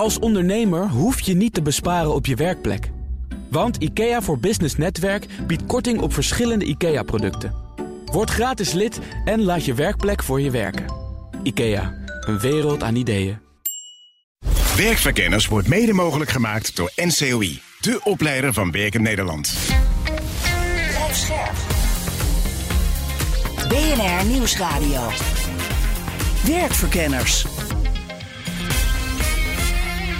Als ondernemer hoef je niet te besparen op je werkplek. Want IKEA voor Business Netwerk biedt korting op verschillende IKEA-producten. Word gratis lid en laat je werkplek voor je werken. IKEA, een wereld aan ideeën. Werkverkenners wordt mede mogelijk gemaakt door NCOI, de opleider van Werken Nederland. BNR Nieuwsradio. Werkverkenners.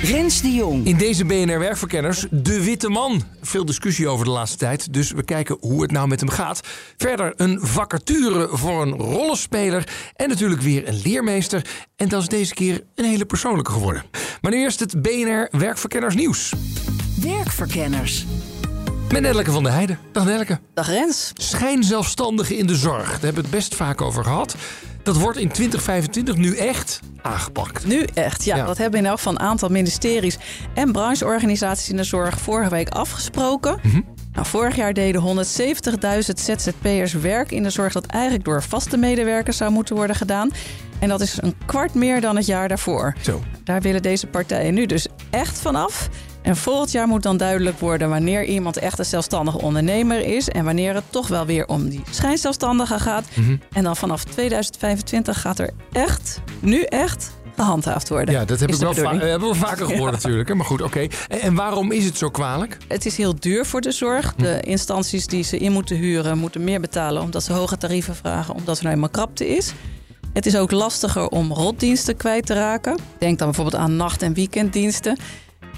Rens de Jong. In deze BNR Werkverkenners de witte man. Veel discussie over de laatste tijd, dus we kijken hoe het nou met hem gaat. Verder een vacature voor een rollenspeler en natuurlijk weer een leermeester. En dat is deze keer een hele persoonlijke geworden. Maar nu eerst het BNR Werkverkenners nieuws. Werkverkenners. Met Nelleke van der Heijden. Dag Nelleke. Dag Rens. Schijnzelfstandigen in de zorg. Daar hebben we het best vaak over gehad. Dat wordt in 2025 nu echt aangepakt. Nu echt, ja. Ja. Dat hebben in elk geval een aantal ministeries en brancheorganisaties in de zorg vorige week afgesproken. Mhm. Nou, vorig jaar deden 170.000 ZZP'ers werk in de zorg dat eigenlijk door vaste medewerkers zou moeten worden gedaan. En dat is een kwart meer dan het jaar daarvoor. Zo. Daar willen deze partijen nu dus echt vanaf. En volgend jaar moet dan duidelijk worden wanneer iemand echt een zelfstandige ondernemer is. En wanneer het toch wel weer om die schijnzelfstandige gaat. Mhm. En dan vanaf 2025 gaat er echt, nu echt, gehandhaafd worden. Ja, dat heb ik wel eh, hebben we vaker gehoord natuurlijk. Maar goed, oké. En, en waarom is het zo kwalijk? Het is heel duur voor de zorg. Hm. De instanties die ze in moeten huren moeten meer betalen omdat ze hoge tarieven vragen, omdat er nou eenmaal krapte is. Het is ook lastiger om rotdiensten kwijt te raken. Denk dan bijvoorbeeld aan nacht- en weekenddiensten.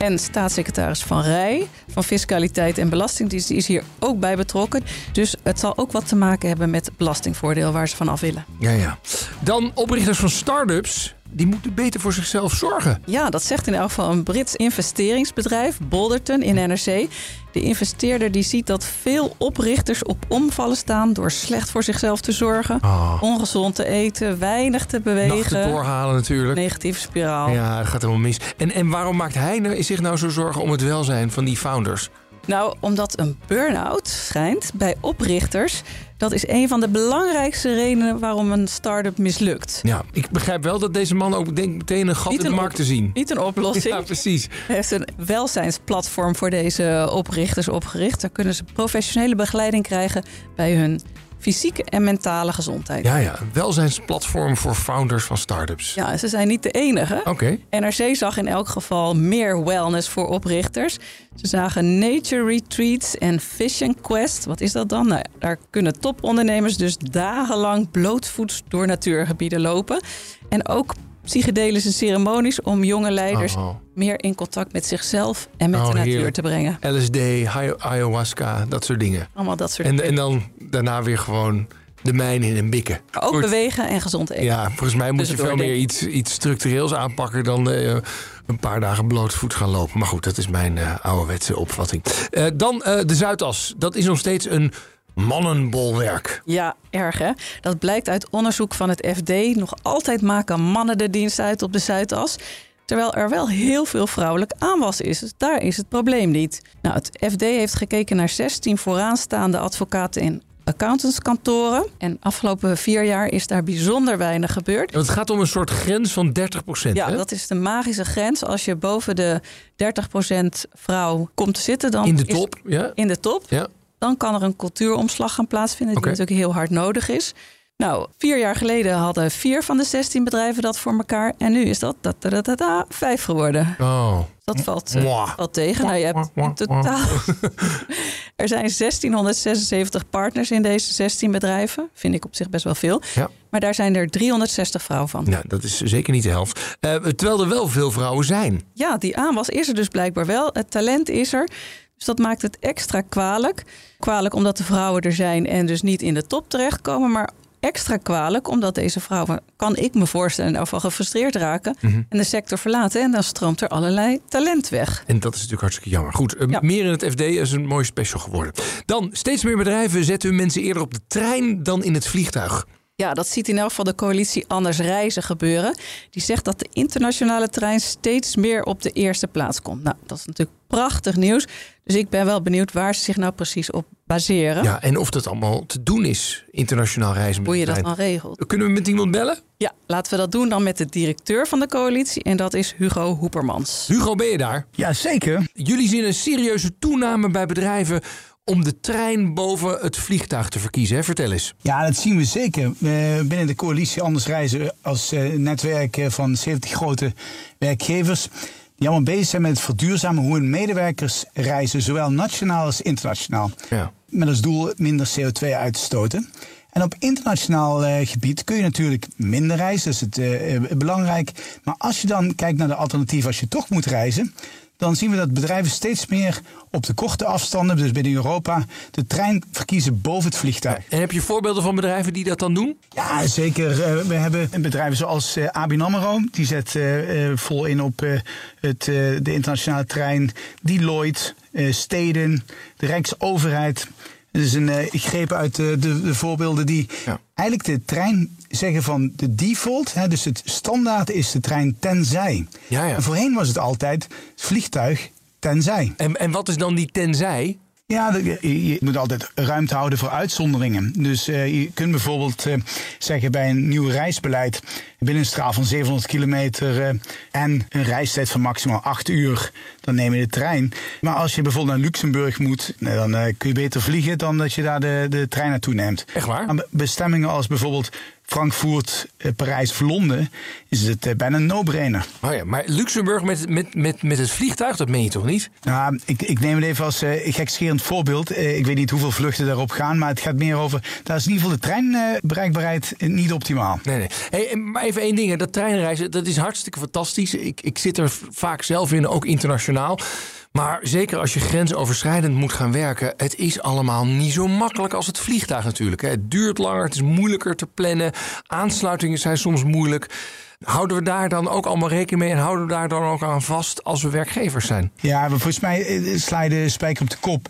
En staatssecretaris Van Rij van Fiscaliteit en Belastingdienst die is hier ook bij betrokken. Dus het zal ook wat te maken hebben met belastingvoordeel waar ze van af willen. Ja, ja. Dan oprichters van start-ups. Die moeten beter voor zichzelf zorgen. Ja, dat zegt in elk geval een Brits investeringsbedrijf, Bolderton in NRC. De investeerder die ziet dat veel oprichters op omvallen staan door slecht voor zichzelf te zorgen, Oh. ongezond te eten, weinig te Nachten bewegen. doorhalen natuurlijk. Negatieve spiraal. Ja, het gaat helemaal mis. En, en waarom maakt hij nou- zich nou zo zorgen om het welzijn van die founders? Nou, omdat een burn-out schijnt bij oprichters. Dat is een van de belangrijkste redenen waarom een start-up mislukt. Ja, ik begrijp wel dat deze man ook denkt meteen een gat in de markt te zien. Niet een oplossing. Ja, precies. Hij heeft een welzijnsplatform voor deze oprichters opgericht. Daar kunnen ze professionele begeleiding krijgen bij hun fysieke en mentale gezondheid. Ja, ja. Een welzijnsplatform voor founders van start-ups. Ja, ze zijn niet de enige. Oké. NRC zag in elk geval meer wellness voor oprichters. Ze zagen nature retreats en vision quest. Wat is dat dan? Nou, daar kunnen topondernemers dus dagenlang blootvoets door natuurgebieden lopen. En ook psychedelische ceremonies om jonge leiders Oh. meer in contact met zichzelf en met Oh, de natuur heerlijk. te brengen. LSD, ayahuasca, dat soort dingen. Allemaal dat soort En, dingen. en dan daarna weer gewoon de mijn in en bikken. Ook Goed. bewegen en gezond eten. Ja, volgens mij moet je Tussendoor, veel meer iets, iets structureels aanpakken dan eh, een paar dagen blootvoet gaan lopen. Maar goed, dat is mijn eh ouderwetse opvatting. Eh, dan de Zuidas. Dat is nog steeds een mannenbolwerk. Ja, erg hè? Dat blijkt uit onderzoek van het FD. Nog altijd maken mannen de dienst uit op de Zuidas. Terwijl er wel heel veel vrouwelijk aanwas is. Dus daar is het probleem niet. Nou, het FD heeft gekeken naar 16 vooraanstaande advocaten in accountantskantoren. En afgelopen vier jaar is daar bijzonder weinig gebeurd. Het gaat om een soort grens van 30 procent. Ja, dat is de magische grens. Als je boven de 30% vrouw komt te zitten, dan In de is- top, ja. in de top, ja. Dan kan er een cultuuromslag gaan plaatsvinden, die natuurlijk heel hard nodig is. Nou, vier jaar geleden hadden vier van de 16 bedrijven dat voor elkaar. En nu is dat da, da, da, vijf geworden. Oh. Dat valt, eh, valt tegen. Nou, je hebt in totaal. er zijn 1676 partners in deze 16 bedrijven. Vind ik op zich best wel veel. Ja. Maar daar zijn er 360 vrouwen van. Nou, dat is zeker niet de helft. Eh, terwijl er wel veel vrouwen zijn. Ja, die aanwas is er dus blijkbaar wel. Het talent is er. Dus dat maakt het extra kwalijk. Kwalijk omdat de vrouwen er zijn en dus niet in de top terechtkomen. Maar extra kwalijk omdat deze vrouwen, kan ik me voorstellen, geval gefrustreerd raken. Mhm. En de sector verlaten. En dan stroomt er allerlei talent weg. En dat is natuurlijk hartstikke jammer. Goed, eh, Ja. meer in het FD is een mooi special geworden. Dan, steeds meer bedrijven zetten hun mensen eerder op de trein dan in het vliegtuig. Ja, dat ziet in elk geval de coalitie Anders Reizen gebeuren. Die zegt dat de internationale trein steeds meer op de eerste plaats komt. Nou, dat is natuurlijk prachtig nieuws. Dus ik ben wel benieuwd waar ze zich nou precies op baseren. Ja, en of dat allemaal te doen is, internationaal reizen met Hoe je dat dan regelt. Kunnen we met iemand bellen? Ja, laten we dat doen dan met de directeur van de coalitie. En dat is Hugo Hoepermans. Hugo, ben je daar? Ja, zeker. Jullie zien een serieuze toename bij bedrijven om de trein boven het vliegtuig te verkiezen. Hè? Vertel eens. Ja, dat zien we zeker. Eh, binnen de coalitie Anders Reizen als eh, netwerk eh, van 70 grote werkgevers. Die allemaal bezig zijn met het verduurzamen hoe hun medewerkers reizen, zowel nationaal als internationaal. Ja. Met als doel minder CO2 uit te stoten. En op internationaal eh, gebied kun je natuurlijk minder reizen, dat is het eh, eh, belangrijk. Maar als je dan kijkt naar de alternatieven als je toch moet reizen, dan zien we dat bedrijven steeds meer op de korte afstanden, dus binnen Europa, de trein verkiezen boven het vliegtuig. En heb je voorbeelden van bedrijven die dat dan doen? Ja, zeker. Eh, we hebben bedrijven zoals eh, ABN AMRO. Die zet eh, vol in op het, de internationale trein. Deloitte, steden, de Rijksoverheid. Dat is een eh, ik greep uit de, de, de voorbeelden die Ja. eigenlijk de trein zeggen van de default. Hè, dus het standaard is de trein tenzij. Ja, ja. En voorheen was het altijd vliegtuig tenzij. En, en wat is dan die tenzij? Ja, je, moet altijd ruimte houden voor uitzonderingen. Dus eh, je kunt bijvoorbeeld eh, zeggen bij een nieuw reisbeleid... binnen een straal van 700 kilometer eh, en een reistijd van maximaal 8 uur... dan neem je de trein. Maar als je bijvoorbeeld naar Luxemburg moet... dan kun je beter vliegen dan dat je daar de, de trein naartoe neemt. Echt waar? Aan bestemmingen als bijvoorbeeld Frankfurt, Parijs of Londen... is het eh, bijna een no-brainer. Oh ja, maar Luxemburg met, met, met, met het vliegtuig, dat meen je toch niet? Nou, ik, ik neem het even als eh gekscherend voorbeeld. Eh, ik weet niet hoeveel vluchten daarop gaan, maar het gaat meer over... daar is in ieder geval de treinbereikbaarheid niet optimaal. Nee, nee. Hey, maar even één ding. Dat treinreizen, dat is hartstikke fantastisch. Ik, ik zit er vaak zelf in, ook internationaal. Maar zeker als je grensoverschrijdend moet gaan werken... het is allemaal niet zo makkelijk als het vliegtuig natuurlijk. Het duurt langer, het is moeilijker te plannen. Aansluitingen zijn soms moeilijk. Houden we daar dan ook allemaal rekening mee... en houden we daar dan ook aan vast als we werkgevers zijn? Ja, volgens mij eh, sla je de spijker op de kop.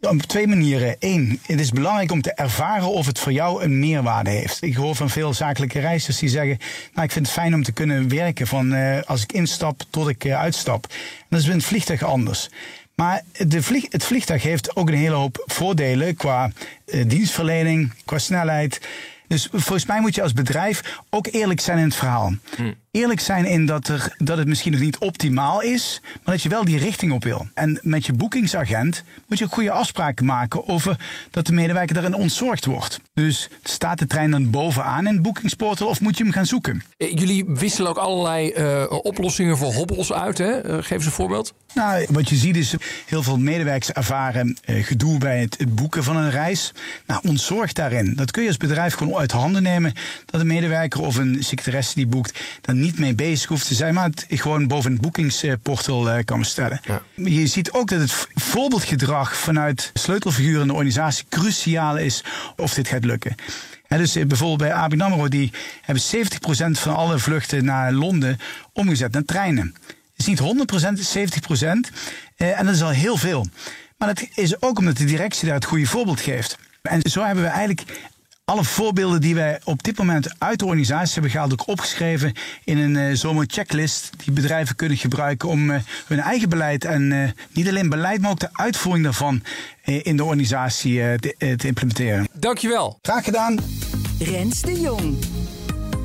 Op twee manieren. Eén, het is belangrijk om te ervaren of het voor jou een meerwaarde heeft. Ik hoor van veel zakelijke reizigers die zeggen... nou, ik vind het fijn om te kunnen werken van eh, als ik instap tot ik eh, uitstap. En dat is met het vliegtuig anders. Maar de het vliegtuig heeft ook een hele hoop voordelen qua dienstverlening, qua snelheid. Dus volgens mij moet je als bedrijf ook eerlijk zijn in het verhaal. Eerlijk zijn in dat, er, dat het misschien nog niet optimaal is, maar dat je wel die richting op wil. En met je boekingsagent moet je ook goede afspraken maken over dat de medewerker daarin ontzorgd wordt. Dus staat de trein dan bovenaan in het boekingsportal of moet je hem gaan zoeken? Eh, Jullie wisselen ook allerlei eh, oplossingen voor hobbels uit. Hè? Eh, geef eens een voorbeeld. Nou, wat je ziet is heel veel medewerkers ervaren gedoe bij het, het boeken van een reis. Nou, ontzorg daarin. Dat kun je als bedrijf gewoon uit handen nemen. Dat een medewerker of een secretaresse die boekt, daar niet mee bezig hoeft te zijn, maar het gewoon boven het boekingsportal eh, kan bestellen. Ja. Je ziet ook dat het voorbeeldgedrag vanuit sleutelfiguren in de organisatie cruciaal is of dit gaat lukken. Hè, dus eh, bijvoorbeeld bij ABN AMRO, die hebben 70% van alle vluchten naar Londen omgezet naar treinen. Het is niet 100%, het is 70%. Eh, en dat is al heel veel. Maar dat is ook omdat de directie daar het goede voorbeeld geeft. En zo hebben we eigenlijk alle voorbeelden die wij op dit moment uit de organisatie hebben gehaald, ook opgeschreven in een eh zomerchecklist die bedrijven kunnen gebruiken om eh, hun eigen beleid en eh, niet alleen beleid, maar ook de uitvoering daarvan in de organisatie te, te implementeren. Dankjewel. Graag gedaan. Rens de Jong.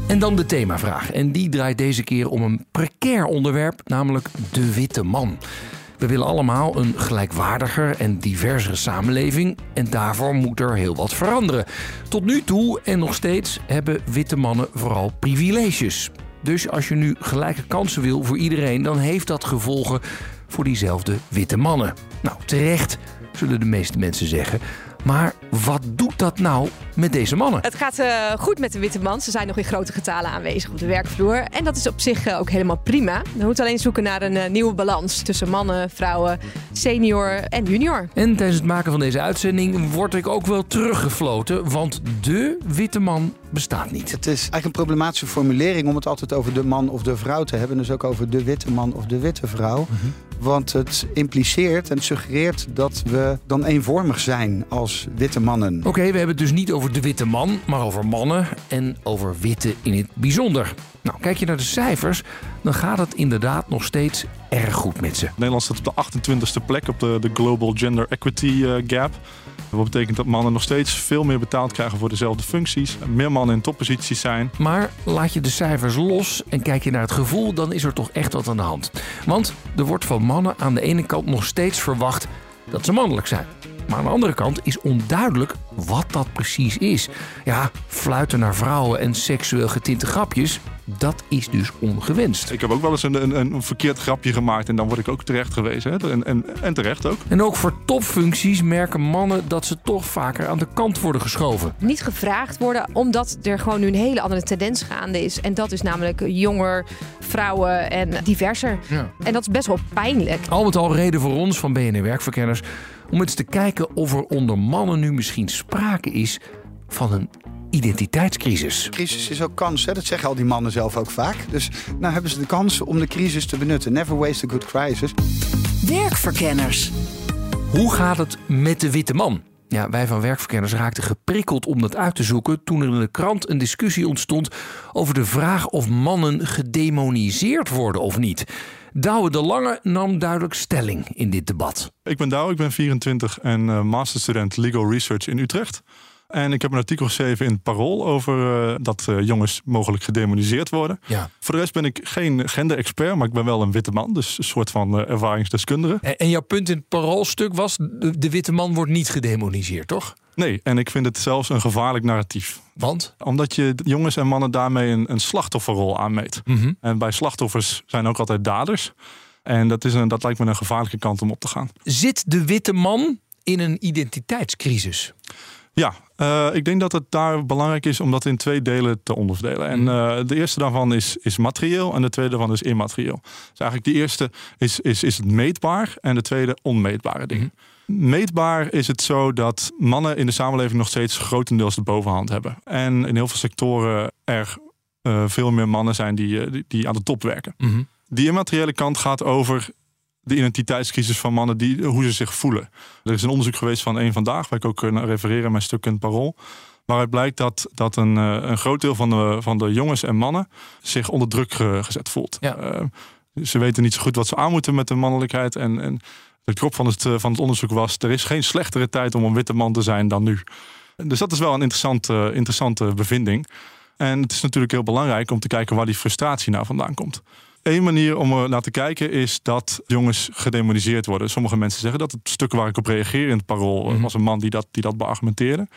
En dan de themavraag. En die draait deze keer om een precair onderwerp, namelijk de witte man. We willen allemaal een gelijkwaardiger en diversere samenleving. En daarvoor moet er heel wat veranderen. Tot nu toe en nog steeds hebben witte mannen vooral privileges. Dus als je nu gelijke kansen wil voor iedereen, dan heeft dat gevolgen voor diezelfde witte mannen. Nou, terecht, zullen de meeste mensen zeggen. Maar wat doet dat nou met deze mannen? Het gaat eh, goed met de witte man. Ze zijn nog in grote getalen aanwezig op de werkvloer. En dat is op zich eh, ook helemaal prima. We moeten alleen zoeken naar een eh, nieuwe balans tussen mannen, vrouwen, senior en junior. En tijdens het maken van deze uitzending word ik ook wel teruggefloten, want de witte man bestaat niet. Het is eigenlijk een problematische formulering om het altijd over de man of de vrouw te hebben. Dus ook over de witte man of de witte vrouw. Want het impliceert en suggereert dat we dan eenvormig zijn als witte mannen. Oké, we hebben het dus niet over de witte man, maar over mannen en over witte in het bijzonder. Nou, kijk je naar de cijfers, dan gaat het inderdaad nog steeds erg goed met ze. Nederland staat op de 28e plek op de, de Global Gender Equity eh, Gap. Wat betekent dat mannen nog steeds veel meer betaald krijgen voor dezelfde functies. Meer mannen in topposities zijn. Maar laat je de cijfers los en kijk je naar het gevoel, dan is er toch echt wat aan de hand. Want er wordt van mannen aan de ene kant nog steeds verwacht dat ze mannelijk zijn. Maar aan de andere kant is onduidelijk wat dat precies is. Ja, fluiten naar vrouwen en seksueel getinte grapjes, dat is dus ongewenst. Ik heb ook wel eens een, een, een verkeerd grapje gemaakt en dan word ik ook terecht gewezen. Hè? En, en, en terecht ook. En ook voor topfuncties merken mannen dat ze toch vaker aan de kant worden geschoven. Niet gevraagd worden, omdat er gewoon nu een hele andere tendens gaande is. En dat is namelijk jonger, vrouwen en diverser. Ja. En dat is best wel pijnlijk. Al met al reden voor ons van BNR Werkverkenners om eens te kijken of er onder mannen nu misschien sprake is van een identiteitscrisis. Crisis is ook kans, hè? dat zeggen al die mannen zelf ook vaak. Dus nou hebben ze de kans om de crisis te benutten. Never waste a good crisis. Werkverkenners. Hoe gaat het met de witte man? Ja, wij van Werkverkenners raakten geprikkeld om dat uit te zoeken toen er in de krant een discussie ontstond over de vraag of mannen gedemoniseerd worden of niet. Douwe de Lange nam duidelijk stelling in dit debat. Ik ben Douwe, ik ben 24 en uh, masterstudent Legal Research in Utrecht. En ik heb een artikel geschreven in het Parool over uh, dat uh, jongens mogelijk gedemoniseerd worden. Ja. Voor de rest ben ik geen gender-expert, maar ik ben wel een witte man. Dus een soort van uh, ervaringsdeskundige. En, en, jouw punt in het Paroolstuk was, de, de, witte man wordt niet gedemoniseerd, toch? Nee, en ik vind het zelfs een gevaarlijk narratief. Want? Omdat je jongens en mannen daarmee een, een slachtofferrol aanmeet. Mm -hmm. En bij slachtoffers zijn ook altijd daders. En dat, is een, dat lijkt me een gevaarlijke kant om op te gaan. Zit de witte man in een identiteitscrisis? Ja, uh, ik denk dat het daar belangrijk is om dat in twee delen te onderverdelen. En uh, de eerste daarvan is, is materieel en de tweede daarvan is immaterieel. Dus eigenlijk de eerste is, is, is het meetbaar en de tweede onmeetbare dingen. Mm. Meetbaar is het zo dat mannen in de samenleving nog steeds grotendeels de bovenhand hebben. En in heel veel sectoren er uh, veel meer mannen zijn die, die, die aan de top werken. Mm -hmm. Die immateriële kant gaat over de identiteitscrisis van mannen, die, hoe ze zich voelen. Er is een onderzoek geweest van één vandaag, waar ik ook naar refereer in mijn stuk in het Parool. Waaruit blijkt dat, dat een, een groot deel van de, van de jongens en mannen zich onder druk gezet voelt. Ja. Uh, ze weten niet zo goed wat ze aan moeten met de mannelijkheid. En, en de kop van het, van het onderzoek was: er is geen slechtere tijd om een witte man te zijn dan nu. Dus dat is wel een interessante, interessante bevinding. En het is natuurlijk heel belangrijk om te kijken waar die frustratie nou vandaan komt. Eén manier om er naar te kijken is dat jongens gedemoniseerd worden. Sommige mensen zeggen dat. Het stuk waar ik op reageer in het parool mm -hmm. was een man die dat, die dat beargumenteerde.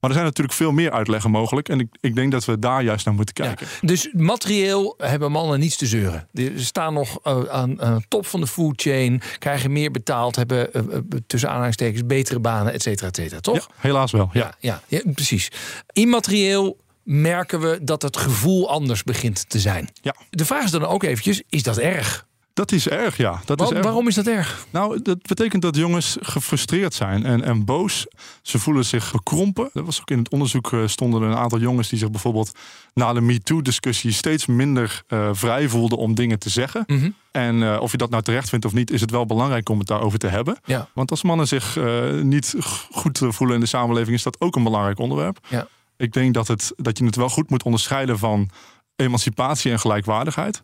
Maar er zijn natuurlijk veel meer uitleggen mogelijk. En ik, ik denk dat we daar juist naar moeten kijken. Ja, dus materieel hebben mannen niets te zeuren. Ze staan nog uh, aan top van de food chain. Krijgen meer betaald. Hebben uh, tussen aanhalingstekens betere banen, et cetera, et cetera. Toch? Ja, helaas wel. Ja, ja, ja, ja precies. Immaterieel merken we dat het gevoel anders begint te zijn. Ja. De vraag is dan ook eventjes, is dat erg? Dat is erg, ja. Dat is erg. Waarom is dat erg? Nou, dat betekent dat jongens gefrustreerd zijn en, en boos. Ze voelen zich bekrompen. Dat was ook in het onderzoek uh, stonden er een aantal jongens die zich bijvoorbeeld na de MeToo-discussie steeds minder uh, vrij voelden om dingen te zeggen. Mm -hmm. En uh, of je dat nou terecht vindt of niet, is het wel belangrijk om het daarover te hebben. Ja. Want als mannen zich niet goed voelen in de samenleving, is dat ook een belangrijk onderwerp. Ja. Ik denk dat, het, dat je het wel goed moet onderscheiden van emancipatie en gelijkwaardigheid.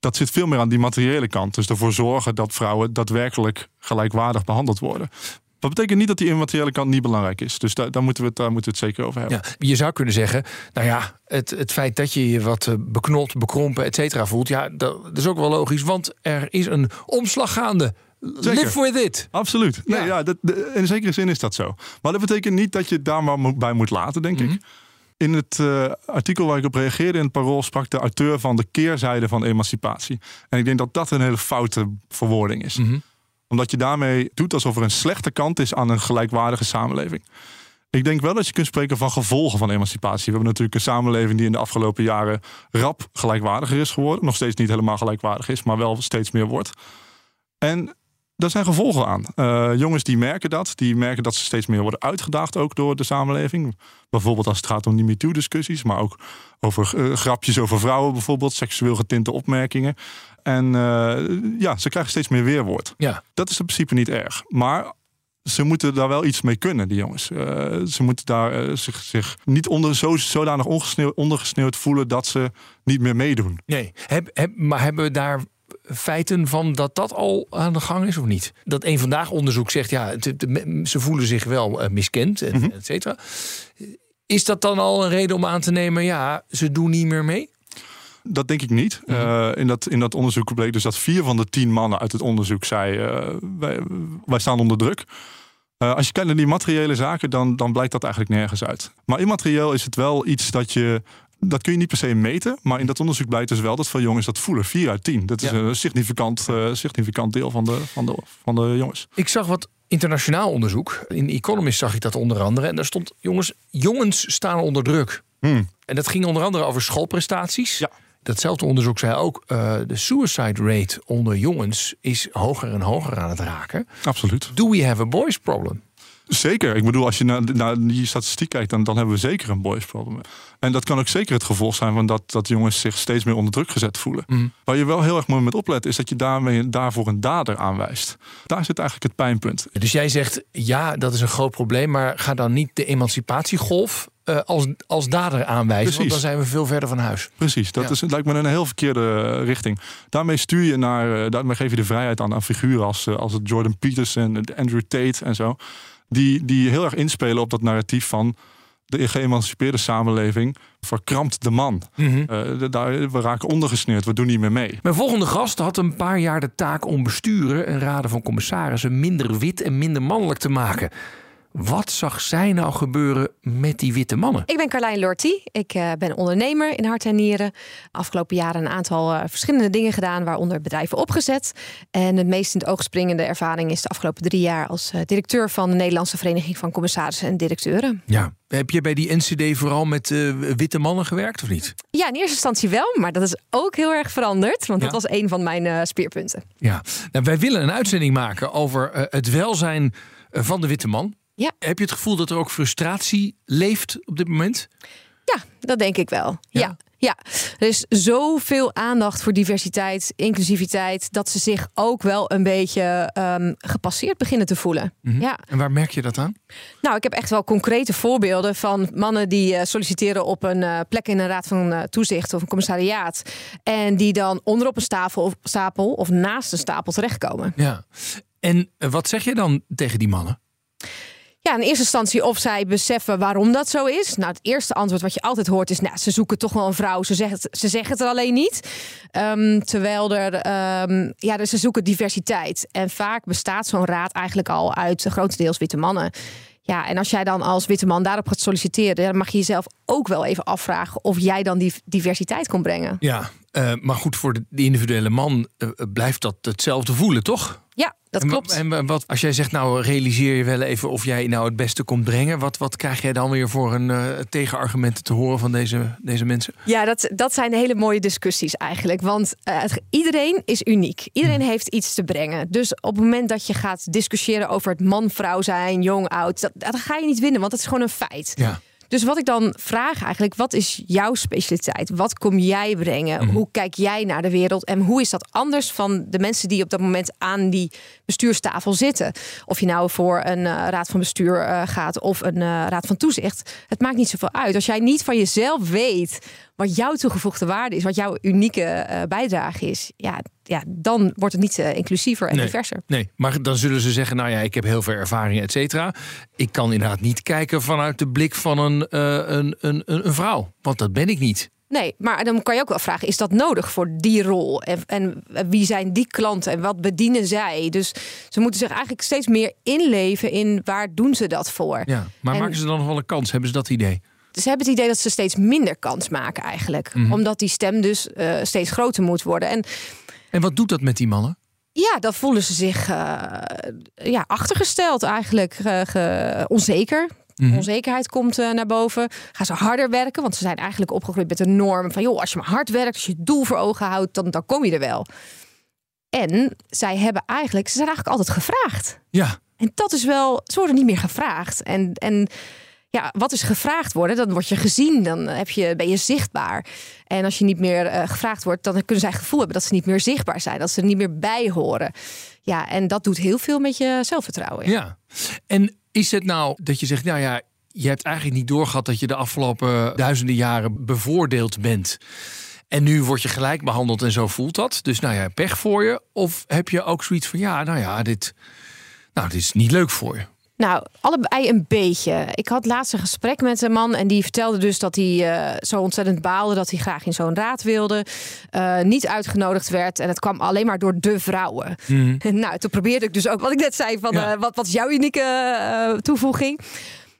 Dat zit veel meer aan die materiële kant. Dus ervoor zorgen dat vrouwen daadwerkelijk gelijkwaardig behandeld worden. Dat betekent niet dat die immateriële kant niet belangrijk is. Dus daar, moeten, we het, moeten we het zeker over hebben. Je zou kunnen zeggen, nou ja, het, het feit dat je je wat beknot, bekrompen, et cetera voelt, ja, dat, dat is ook wel logisch, want er is een omslag gaande. Zeker. Live with it. Absoluut. Nee, Ja. ja. dat, de- in zekere zin is dat zo. Maar dat betekent niet dat je het daar maar bij moet laten, denk Mhm. ik. In het eh, artikel waar ik op reageerde in het Parool sprak de auteur van de keerzijde van emancipatie. En ik denk dat dat een hele foute verwoording is. Mhm. Omdat je daarmee doet alsof er een slechte kant is aan een gelijkwaardige samenleving. Ik denk wel dat je kunt spreken van gevolgen van emancipatie. We hebben natuurlijk een samenleving die in de afgelopen jaren rap gelijkwaardiger is geworden. Nog steeds niet helemaal gelijkwaardig is, maar wel steeds meer wordt. En daar zijn gevolgen aan. Eh, jongens die merken dat. Die merken dat ze steeds meer worden uitgedaagd ook door de samenleving. Bijvoorbeeld als het gaat om die MeToo-discussies. Maar ook over eh, grapjes over vrouwen bijvoorbeeld. Seksueel getinte opmerkingen. En eh, ja, ze krijgen steeds meer weerwoord. Ja. Dat is in principe niet erg. Maar ze moeten daar wel iets mee kunnen, die jongens. Ze moeten daar zich, zich niet onder, zo, zodanig ondergesneeuwd voelen... dat ze niet meer meedoen. Nee, heb, heb, maar hebben we daar feiten van dat dat al aan de gang is of niet? Dat een vandaag onderzoek zegt, ja, ze voelen zich wel eh, miskend, en, Mhm. et cetera. Is dat dan al een reden om aan te nemen, ja, ze doen niet meer mee? Dat denk ik niet. Mhm. Eh, in, dat, in dat onderzoek bleek dus dat vier van de tien mannen uit het onderzoek zei: eh, wij, wij staan onder druk. Als je kijkt naar die materiële zaken, dan, dan blijkt dat eigenlijk nergens uit. Maar immaterieel is het wel iets dat je. Dat kun je niet per se meten, maar in dat onderzoek blijkt dus wel dat veel jongens dat voelen. 4 uit 10. Dat is Ja. een significant, eh, significant deel van de, van, de, van de jongens. Ik zag wat internationaal onderzoek. In Economist zag ik dat onder andere. En daar stond, jongens, jongens staan onder druk. Hmm. En dat ging onder andere over schoolprestaties. Ja. Datzelfde onderzoek zei ook, eh, de suicide rate onder jongens is hoger en hoger aan het raken. Absoluut. Do we have a boys problem? Zeker. Ik bedoel, als je naar, naar die statistiek kijkt, dan, dan hebben we zeker een boys problem. En dat kan ook zeker het gevolg zijn van dat, dat jongens zich steeds meer onder druk gezet voelen. Mhm. Waar je wel heel erg mooi met oplet, is dat je daarmee, daarvoor een dader aanwijst. Daar zit eigenlijk het pijnpunt. Dus jij zegt, ja, dat is een groot probleem, maar ga dan niet de emancipatiegolf eh, als, als dader aanwijzen, want Precies. dan zijn we veel verder van huis. Precies, dat Ja. is, lijkt me een heel verkeerde eh, richting. Daarmee stuur je naar, eh, daarmee geef je de vrijheid aan, aan figuren als, als Jordan Peterson, Andrew Tate en zo. Die, die heel erg inspelen op dat narratief van de geëmancipeerde samenleving verkrampt de man. Mhm. Eh, de- daar, we raken ondergesneeuwd, we doen niet meer mee. Mijn volgende gast had een paar jaar de taak om besturen en raden van commissarissen minder wit en minder mannelijk te maken. Wat zag zij nou gebeuren met die witte mannen? Ik ben Carlijn Lortie. Ik eh, ben ondernemer in hart en nieren. Afgelopen jaren een aantal eh, verschillende dingen gedaan, waaronder bedrijven opgezet. En het meest in het oog springende ervaring is de afgelopen drie jaar als eh, directeur van de Nederlandse Vereniging van Commissarissen en Directeuren. Ja. Heb je bij die NCD vooral met witte mannen gewerkt of niet? Ja, in eerste instantie wel, maar dat is ook heel erg veranderd. Want Ja. dat was een van mijn speerpunten. Ja. Nou, wij willen een uitzending maken over het welzijn van de witte man. Ja. Heb je het gevoel dat er ook frustratie leeft op dit moment? Ja, dat denk ik wel. Ja? Ja. ja. er is zoveel aandacht voor diversiteit, inclusiviteit, dat ze zich ook wel een beetje ehm, gepasseerd beginnen te voelen. Mhm. Ja, En waar merk je dat aan? nou, ik heb echt wel concrete voorbeelden van mannen die eh, solliciteren op een eh, plek in een raad van eh, toezicht of een commissariaat. En die dan onderop een stapel of, stapel of naast een stapel terechtkomen. Ja. En wat zeg je dan tegen die mannen? Ja, in eerste instantie of zij beseffen waarom dat zo is. Nou, het eerste antwoord wat je altijd hoort is... Nou, ze zoeken toch wel een vrouw, ze zeggen het, ze zeggen het er alleen niet. Ehm, terwijl er, ehm, ja, dus ze zoeken diversiteit. En vaak bestaat zo'n raad eigenlijk al uit grotendeels witte mannen. Ja, en als jij dan als witte man daarop gaat solliciteren... dan mag je jezelf ook wel even afvragen... of jij dan die diversiteit kon brengen. Ja, eh, maar goed, voor de, individuele man eh, blijft dat hetzelfde voelen, toch? Ja, dat En klopt. En wat, als jij zegt, nou realiseer je wel even of jij nou het beste komt brengen. Wat, wat krijg jij dan weer voor een eh, tegenargumenten te horen van deze, deze mensen? Ja, dat, dat zijn hele mooie discussies eigenlijk. Want eh, iedereen is uniek. Iedereen heeft iets te brengen. Dus op het moment dat je gaat discussiëren over het man-vrouw zijn, jong, oud, dat, dat ga je niet winnen, want dat is gewoon een feit. Ja. Dus wat ik dan vraag eigenlijk, wat is jouw specialiteit? Wat kom jij brengen? Hoe kijk jij naar de wereld? En hoe is dat anders van de mensen die op dat moment aan die bestuurstafel zitten? Of je nou voor een eh, raad van bestuur eh, gaat of een eh, raad van toezicht. Het maakt niet zoveel uit. Als jij niet van jezelf weet wat jouw toegevoegde waarde is, wat jouw unieke eh, bijdrage is, ja, ja, dan wordt het niet eh, inclusiever en Nee. diverser. Nee, maar dan zullen ze zeggen, nou ja, ik heb heel veel ervaring, et cetera. Ik kan inderdaad niet kijken vanuit de blik van een, eh, een, een, een, een vrouw. Want dat ben ik niet. Nee, maar dan kan je ook wel vragen: is dat nodig voor die rol? En, en wie zijn die klanten en wat bedienen zij? Dus ze moeten zich eigenlijk steeds meer inleven in waar doen ze dat voor. Ja. Maar En- maken ze dan nog wel een kans? Hebben ze dat idee? Ze hebben het idee dat ze steeds minder kans maken eigenlijk, Mhm. omdat die stem dus eh, steeds groter moet worden. En En wat doet dat met die mannen? ja, dan voelen ze zich eh, ja, achtergesteld eigenlijk, ge- onzeker. Mhm. Onzekerheid komt eh, naar boven. Gaan ze harder werken? Want ze zijn eigenlijk opgegroeid met de norm van... joh, als je maar hard werkt, als je het doel voor ogen houdt... dan, dan kom je er wel. En zij hebben eigenlijk... ze zijn eigenlijk altijd gevraagd. Ja. En dat is wel... ze worden niet meer gevraagd. En, en ja, wat is gevraagd worden? Dan word je gezien, dan heb je, ben je zichtbaar. En als je niet meer eh, gevraagd wordt... dan kunnen zij het gevoel hebben dat ze niet meer zichtbaar zijn. Dat ze er niet meer bij horen. Ja, en dat doet heel veel met je zelfvertrouwen. Ja. En is het nou dat je zegt, nou ja, je hebt eigenlijk niet doorgehad dat je de afgelopen duizenden jaren bevoordeeld bent. En nu word je gelijk behandeld en zo voelt dat. Dus nou ja, pech voor je. Of heb je ook zoiets van, ja, nou ja, dit, nou, dit is niet leuk voor je. Nou, allebei een beetje. Ik had laatst een gesprek met een man en die vertelde dus dat hij uh, zo ontzettend baalde dat hij graag in zo'n raad wilde, uh, niet uitgenodigd werd en het kwam alleen maar door de vrouwen. Mm. nou, toen probeerde ik dus ook wat ik net zei van ja. uh, wat, wat is jouw unieke toevoeging?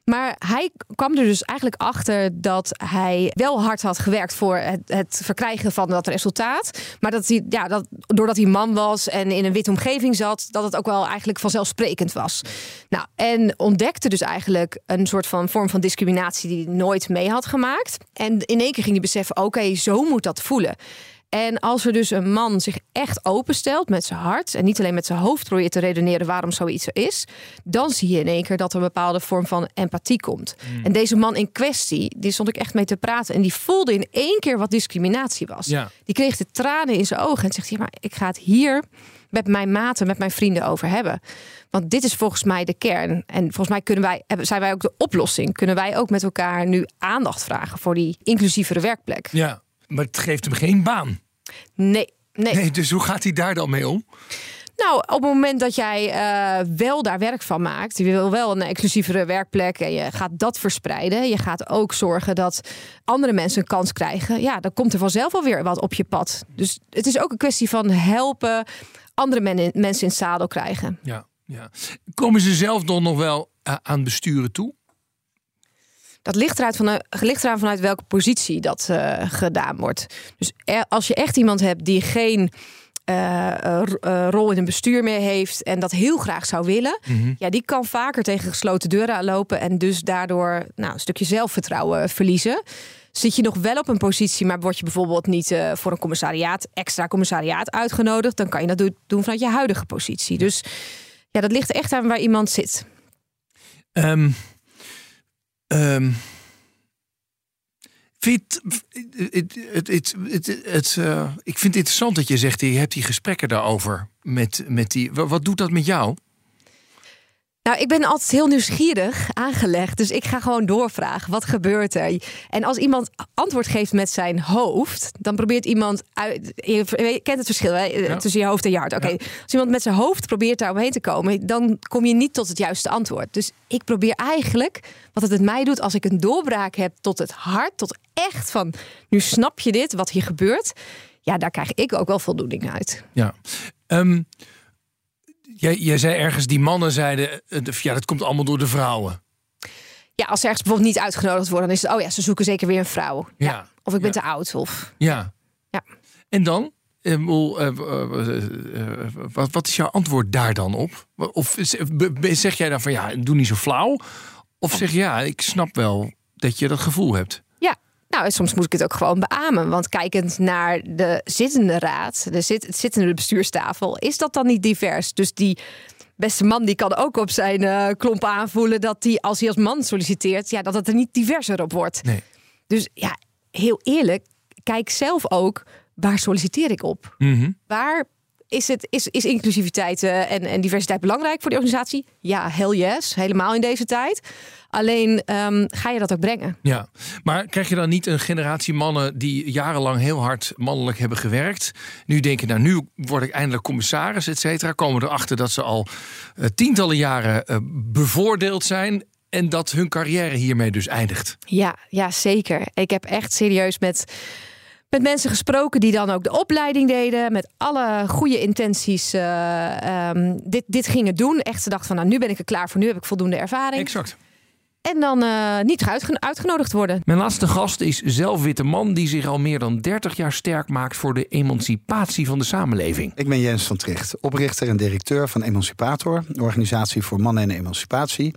Maar hij kwam er dus eigenlijk achter dat hij wel hard had gewerkt voor het, het verkrijgen van dat resultaat. Maar dat hij, ja, dat, doordat hij man was en in een witte omgeving zat, dat het ook wel eigenlijk vanzelfsprekend was. Nou, en ontdekte dus eigenlijk een soort van vorm van discriminatie die hij nooit mee had gemaakt. En in één keer ging hij beseffen: oké, zo moet dat voelen. En als er dus een man zich echt openstelt met zijn hart en niet alleen met zijn hoofd probeert te redeneren waarom zoiets er is, dan zie je in één keer dat er een bepaalde vorm van empathie komt. Hmm. En deze man in kwestie, die stond ik echt mee te praten en die voelde in één keer wat discriminatie was. Ja. Die kreeg de tranen in zijn ogen en zegt: Ja, maar ik ga het hier met mijn maten, met mijn vrienden over hebben. Want dit is volgens mij de kern. En volgens mij kunnen wij, zijn wij ook de oplossing. Kunnen wij ook met elkaar nu aandacht vragen voor die inclusievere werkplek? Ja, maar het geeft hem geen baan. Nee, nee. Nee, dus hoe gaat hij daar dan mee om? Nou, op het moment dat jij uh, wel daar werk van maakt, je wil wel een exclusievere werkplek en je gaat dat verspreiden, je gaat ook zorgen dat andere mensen een kans krijgen, ja, dan komt er vanzelf alweer wat op je pad. Dus het is ook een kwestie van helpen andere men mensen in het zadel krijgen. Ja, ja. Komen ze zelf dan nog wel uh, aan besturen toe? Dat ligt, eruit vanuit, ligt eraan vanuit welke positie dat uh, gedaan wordt. Dus er, als je echt iemand hebt die geen uh, rol in een bestuur meer heeft en dat heel graag zou willen, Mhm. mm -hmm. ja, die kan vaker tegen gesloten deuren aanlopen en dus daardoor nou, een stukje zelfvertrouwen verliezen. Zit je nog wel op een positie, maar word je bijvoorbeeld niet uh, voor een commissariaat, extra commissariaat uitgenodigd, dan kan je dat doen vanuit je huidige positie. Dus ja, dat ligt echt aan waar iemand zit. Um, um, vind uh, ik vind het interessant dat je zegt, je hebt die gesprekken daarover met, met die. Wat doet dat met jou? Nou, ik ben altijd heel nieuwsgierig aangelegd. Dus ik ga gewoon doorvragen. Wat gebeurt er? En als iemand antwoord geeft met zijn hoofd, dan probeert iemand uit. Je kent het verschil hè? Ja. tussen je hoofd en je hart. Oké, okay. ja. als iemand met zijn hoofd probeert daar omheen te komen, dan kom je niet tot het juiste antwoord. Dus ik probeer eigenlijk wat het met mij doet als ik een doorbraak heb tot het hart, tot echt van nu snap je dit, wat hier gebeurt. Ja, daar krijg ik ook wel voldoening uit. Ja. Um, Jij, jij zei ergens, die mannen zeiden, ja, dat komt allemaal door de vrouwen. Ja, als ze ergens bijvoorbeeld niet uitgenodigd worden, dan is het, oh ja, ze zoeken zeker weer een vrouw. Ja. ja. Of ik ben ja. te oud. Of... Ja. ja. En dan? Wat, wat is jouw antwoord daar dan op? Of zeg jij dan van ja, doe niet zo flauw? Of zeg je ja, ik snap wel dat je dat gevoel hebt? Nou, soms moet ik het ook gewoon beamen. Want kijkend naar de zittende raad, de zit, het zittende bestuurstafel, is dat dan niet divers? Dus die beste man die kan ook op zijn uh, klomp aanvoelen dat hij, als hij als man solliciteert, ja, dat het er niet diverser op wordt. Nee. Dus ja, heel eerlijk, kijk zelf ook waar solliciteer ik op? Mm -hmm. Waar is, het, is, is inclusiviteit uh, en, en diversiteit belangrijk voor de organisatie? Ja, hell yes, helemaal in deze tijd. Alleen um, ga je dat ook brengen. Ja, maar krijg je dan niet een generatie mannen die jarenlang heel hard mannelijk hebben gewerkt? Nu denken, nou nu word ik eindelijk commissaris, et cetera. Komen erachter dat ze al uh, tientallen jaren uh, bevoordeeld zijn. En dat hun carrière hiermee dus eindigt. Ja, ja, zeker. Ik heb echt serieus met met mensen gesproken die dan ook de opleiding deden. Met alle goede intenties uh, um, dit, dit gingen doen. Echt, ze dachten van nou, nu ben ik er klaar voor. Nu heb ik voldoende ervaring. Exact. En dan uh, niet uitgen uitgenodigd worden. Mijn laatste gast is zelf witte man die zich al meer dan 30 jaar sterk maakt voor de emancipatie van de samenleving. Ik ben Jens van Tricht, oprichter en directeur van Emancipator, een organisatie voor mannen en emancipatie.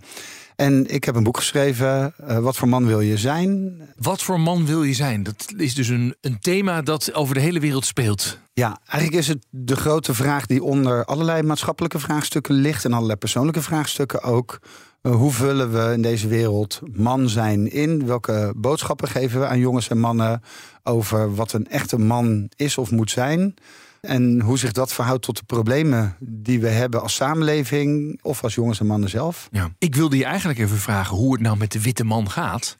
En ik heb een boek geschreven, uh, Wat voor man wil je zijn? Wat voor man wil je zijn? Dat is dus een, een thema dat over de hele wereld speelt. Ja, eigenlijk is het de grote vraag die onder allerlei maatschappelijke vraagstukken ligt... en allerlei persoonlijke vraagstukken ook. Uh, hoe vullen we in deze wereld man zijn in? Welke boodschappen geven we aan jongens en mannen... over wat een echte man is of moet zijn? En hoe zich dat verhoudt tot de problemen die we hebben als samenleving of als jongens en mannen zelf. Ja. Ik wilde je eigenlijk even vragen hoe het nou met de witte man gaat.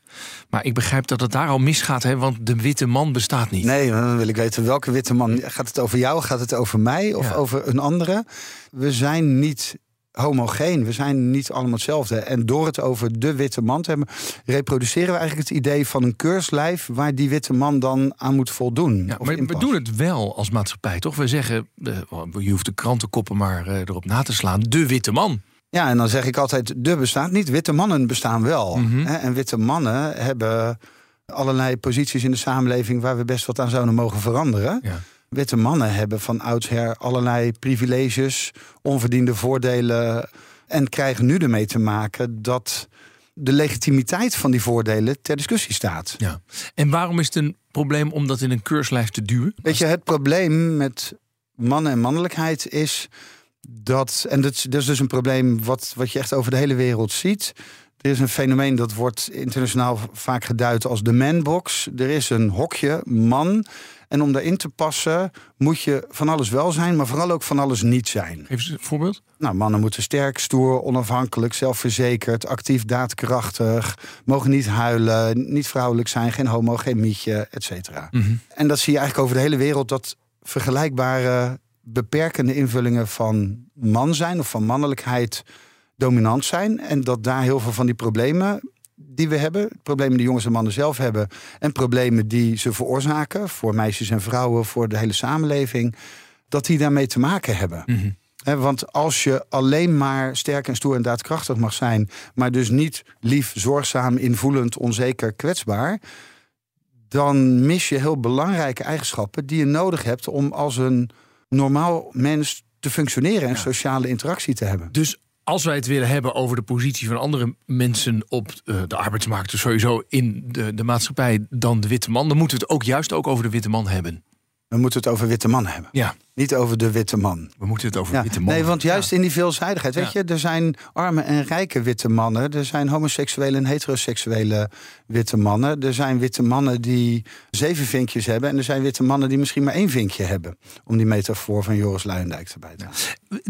Maar ik begrijp dat het daar al misgaat, hè? want de witte man bestaat niet. Nee, dan wil ik weten welke witte man. Gaat het over jou? Gaat het over mij of Ja. over een andere? We zijn niet homogeen. We zijn niet allemaal hetzelfde. En door het over de witte man te hebben, reproduceren we eigenlijk het idee van een keurslijf waar die witte man dan aan moet voldoen. Ja, maar we doen het wel als maatschappij, toch? We zeggen, eh, je hoeft de krantenkoppen maar eh, erop na te slaan. De witte man. Ja, en dan zeg ik altijd, de bestaat niet. Witte mannen bestaan wel. Mhm. En witte mannen hebben allerlei posities in de samenleving waar we best wat aan zouden mogen veranderen. Ja. Witte mannen hebben van oudsher allerlei privileges, onverdiende voordelen. En krijgen nu ermee te maken dat de legitimiteit van die voordelen ter discussie staat. Ja. En waarom is het een probleem om dat in een keurslijf te duwen? Weet je, het probleem met mannen en mannelijkheid is dat. En dat is, dat is dus een probleem wat, wat je echt over de hele wereld ziet. Er is een fenomeen dat wordt internationaal vaak geduid als de manbox. Er is een hokje man. En om daarin te passen moet je van alles wel zijn, maar vooral ook van alles niet zijn. Eens een voorbeeld. Nou, mannen moeten sterk, stoer, onafhankelijk, zelfverzekerd, actief, daadkrachtig, mogen niet huilen, niet vrouwelijk zijn, geen homo, geen mietje, et cetera. Mhm. En dat zie je eigenlijk over de hele wereld dat vergelijkbare beperkende invullingen van man zijn of van mannelijkheid dominant zijn. En dat daar heel veel van die problemen die we hebben, problemen die jongens en mannen zelf hebben, en problemen die ze veroorzaken voor meisjes en vrouwen, voor de hele samenleving, dat die daarmee te maken hebben. Mhm. Want als je alleen maar sterk en stoer en daadkrachtig mag zijn, maar dus niet lief, zorgzaam, invoelend, onzeker, kwetsbaar, dan mis je heel belangrijke eigenschappen die je nodig hebt om als een normaal mens te functioneren en sociale interactie te hebben. Dus als wij het willen hebben over de positie van andere mensen op eh, de arbeidsmarkt, dus sowieso in de, de maatschappij, dan de witte man, dan moeten we het ook juist ook over de witte man hebben. We moeten het over witte man hebben, Ja, niet over de witte man. we moeten het over Ja, witte man. nee, want juist in die veelzijdigheid. Weet Ja. je, er zijn arme en rijke witte mannen. Er zijn homoseksuele en heteroseksuele witte mannen. Er zijn witte mannen die zeven vinkjes hebben. En er zijn witte mannen die misschien maar één vinkje hebben. Om die metafoor van Joris Luijendijk erbij te halen.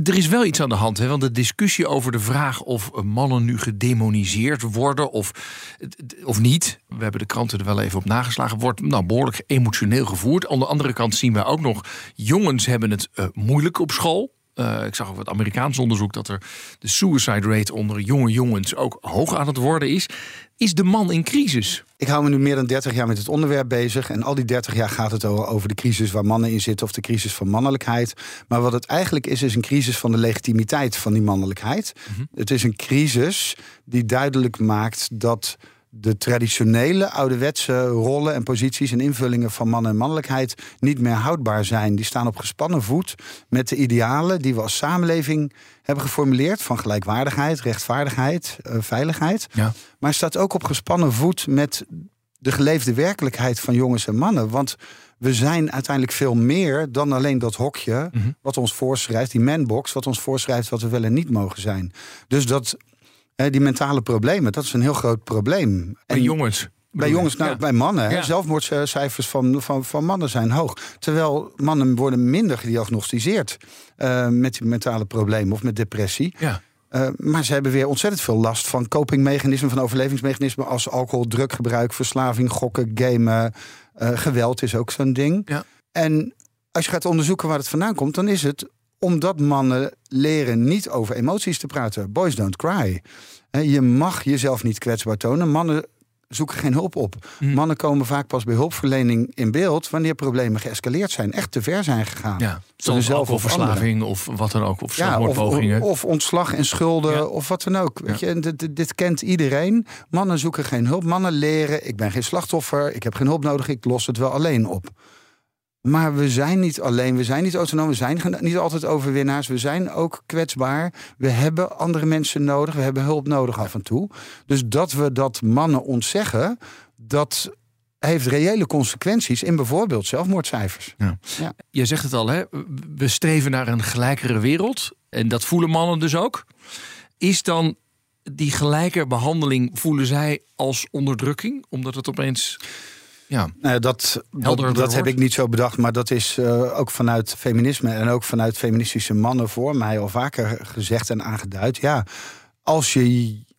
Er is wel iets aan de hand, hè? want de discussie over de vraag of mannen nu gedemoniseerd worden of, of niet, we hebben de kranten er wel even op nageslagen, wordt nou, behoorlijk emotioneel gevoerd. Aan de andere kant zien wij ook nog, jongens hebben het eh, moeilijk op school. Eh, ik zag ook wat Amerikaans onderzoek dat er de suicide rate onder jonge jongens ook hoog aan het worden is. Is de man in crisis? Ik hou me nu meer dan 30 jaar met het onderwerp bezig. En al die 30 jaar gaat het over de crisis waar mannen in zitten of de crisis van mannelijkheid. Maar wat het eigenlijk is, is een crisis van de legitimiteit van die mannelijkheid. Het is een crisis die duidelijk maakt dat de traditionele ouderwetse rollen en posities en invullingen van man en mannelijkheid niet meer houdbaar zijn. Die staan op gespannen voet met de idealen die we als samenleving hebben geformuleerd van gelijkwaardigheid, rechtvaardigheid, eh, veiligheid. Ja. Maar staat ook op gespannen voet met de geleefde werkelijkheid van jongens en mannen. Want we zijn uiteindelijk veel meer dan alleen dat hokje wat ons voorschrijft, die manbox, wat ons voorschrijft wat we wel en niet mogen zijn. Dus dat, die mentale problemen, dat is een heel groot probleem. Bij En- jongens? bij jongens, nou, Ja. bij mannen. Ja. Zelfmoordcijfers van, van, van mannen zijn hoog. Terwijl mannen worden minder gediagnosticeerd eh, met die mentale problemen of met depressie. Ja. Eh, maar ze hebben weer ontzettend veel last van copingmechanismen, van overlevingsmechanismen als alcohol, druggebruik, verslaving, gokken, gamen. eh, geweld is ook zo'n ding. Ja. En als je gaat onderzoeken waar het vandaan komt, dan is het omdat mannen leren niet over emoties te praten. Boys don't cry. Je mag jezelf niet kwetsbaar tonen. Mannen zoeken geen hulp op. Hm. Mannen komen vaak pas bij hulpverlening in beeld wanneer problemen geëscaleerd zijn, echt te ver zijn gegaan. Ja, zoals hunzelf of of wat dan ook. Of ja, of, ontslag en schulden Ja. of wat dan ook. Weet je, dit- dit kent iedereen. Mannen zoeken geen hulp. Mannen leren, ik ben geen slachtoffer, ik heb geen hulp nodig, ik los het wel alleen op. Maar we zijn niet alleen, we zijn niet autonoom, we zijn niet altijd overwinnaars. We zijn ook kwetsbaar. We hebben andere mensen nodig, we hebben hulp nodig af en toe. Dus dat we dat mannen ontzeggen, dat heeft reële consequenties in bijvoorbeeld zelfmoordcijfers. Je zegt het al, hè? we streven naar een gelijkere wereld. En dat voelen mannen dus ook. Is dan die gelijke behandeling, voelen zij als onderdrukking? Omdat het opeens Ja. Nou, dat dat, heb ik niet zo bedacht, maar dat is eh, ook vanuit feminisme en ook vanuit feministische mannen voor mij al vaker gezegd en aangeduid. Ja, als je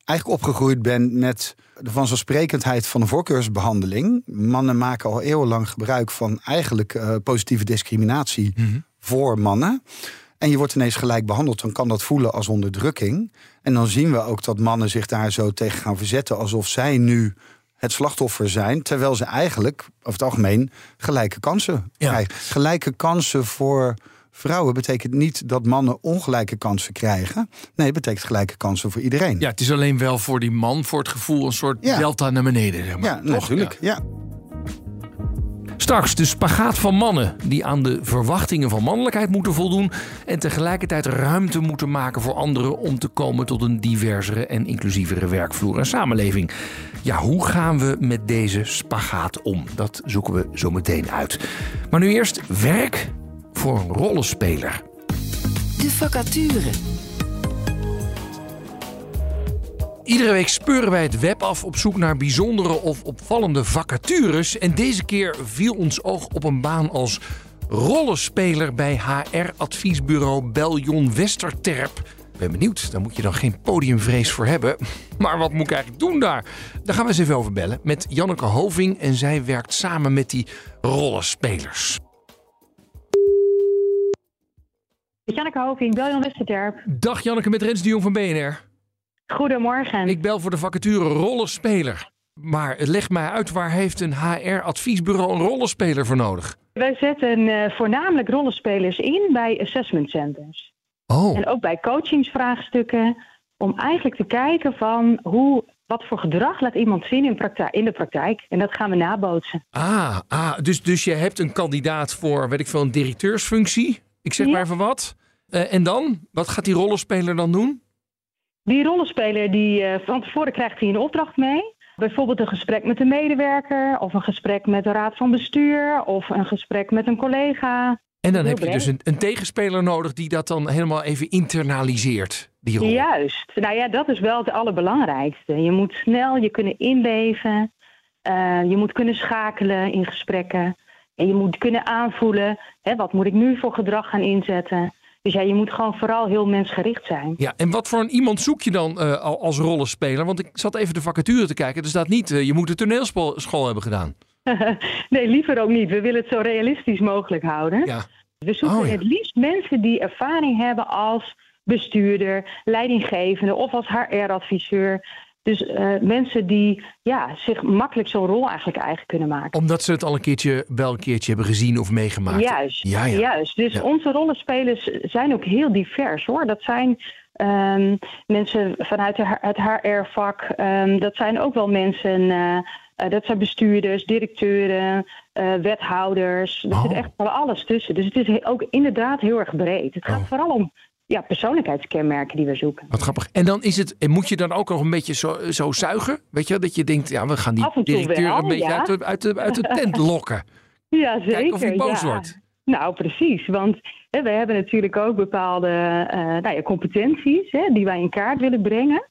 eigenlijk opgegroeid bent met de vanzelfsprekendheid van een voorkeursbehandeling. Mannen maken al eeuwenlang gebruik van eigenlijk eh, positieve discriminatie voor mannen. En je wordt ineens gelijk behandeld, dan kan dat voelen als onderdrukking. En dan zien we ook dat mannen zich daar zo tegen gaan verzetten, alsof zij nu het slachtoffer zijn, terwijl ze eigenlijk over het algemeen gelijke kansen Ja. krijgen. Gelijke kansen voor vrouwen betekent niet dat mannen ongelijke kansen krijgen. Nee, het betekent gelijke kansen voor iedereen. Ja, het is alleen wel voor die man, voor het gevoel, een soort Ja. delta naar beneden. Zeg maar. Ja, Toch? natuurlijk. Ja. Straks de spagaat van mannen die aan de verwachtingen van mannelijkheid moeten voldoen en tegelijkertijd ruimte moeten maken voor anderen om te komen tot een diversere en inclusievere werkvloer en samenleving. Ja, hoe gaan we met deze spagaat om? Dat zoeken we zo meteen uit. Maar nu eerst werk voor een rollenspeler. De vacature. Iedere week speuren wij het web af op zoek naar bijzondere of opvallende vacatures. En deze keer viel ons oog op een baan als rollenspeler bij HR-adviesbureau Beljon Westerterp. Ik ben benieuwd, daar moet je dan geen podiumvrees voor hebben. Maar wat moet ik eigenlijk doen daar? Daar gaan we eens even over bellen met Janneke Hoving. En zij werkt samen met die rollenspelers. Janneke Hoving, Beljon Westerterp. Dag Janneke met Rens de Jong van BNR. Goedemorgen. Ik bel voor de vacature rollenspeler. Maar leg mij uit, waar heeft een HR-adviesbureau een rollenspeler voor nodig? Wij zetten eh, voornamelijk rollenspelers in bij assessment centers. Oh, En ook bij coachingsvraagstukken. Om eigenlijk te kijken van hoe, wat voor gedrag laat iemand zien in, praktijk, in de praktijk. En dat gaan we nabootsen. ah, ah dus, dus je hebt een kandidaat voor, weet ik veel, een directeursfunctie. Ik zeg Ja. maar even wat. Eh, en dan? Wat gaat die rollenspeler dan doen? Die rollenspeler, die, eh, van tevoren krijgt hij een opdracht mee. Bijvoorbeeld een gesprek met een medewerker. Of een gesprek met de raad van bestuur. Of een gesprek met een collega. En dan heb je dus een, een tegenspeler nodig die dat dan helemaal even internaliseert, die rol. Juist. Nou ja, dat is wel het allerbelangrijkste. Je moet snel je kunnen inleven. Eh, je moet kunnen schakelen in gesprekken. En je moet kunnen aanvoelen, hè, wat moet ik nu voor gedrag gaan inzetten. Dus ja, je moet gewoon vooral heel mensgericht zijn. Ja, en wat voor een iemand zoek je dan eh, al als rollenspeler? Want ik zat even de vacature te kijken. Er staat niet, eh, je moet een toneelschool hebben gedaan. nee, liever ook niet. We willen het zo realistisch mogelijk houden. Ja. We zoeken Oh, ja. het liefst mensen die ervaring hebben als bestuurder, leidinggevende of als HR-adviseur. Dus eh, mensen die ja, zich makkelijk zo'n rol eigenlijk eigen kunnen maken. Omdat ze het al een keertje, wel een keertje hebben gezien of meegemaakt. Juist, Ja, ja. juist. Dus Ja. onze rollenspelers zijn ook heel divers hoor. Dat zijn ehm, mensen vanuit het HR-vak. ehm, dat zijn ook wel mensen, eh, eh, dat zijn bestuurders, directeuren, wethouders. Er Oh. zit echt van alles tussen. Dus het is ook inderdaad heel erg breed. Het gaat Oh. vooral om ja, persoonlijkheidskenmerken die we zoeken. Wat grappig. En dan is het, en moet je dan ook nog een beetje zo, zo zuigen? Weet je, dat je denkt, ja, we gaan die directeur wel, een beetje ja. uit, de, uit, de, uit de tent lokken. Ja, zeker. Kijken of hij boos ja. wordt. Nou, precies. Want hè, we hebben natuurlijk ook bepaalde eh, nou ja, competenties hè, die wij in kaart willen brengen.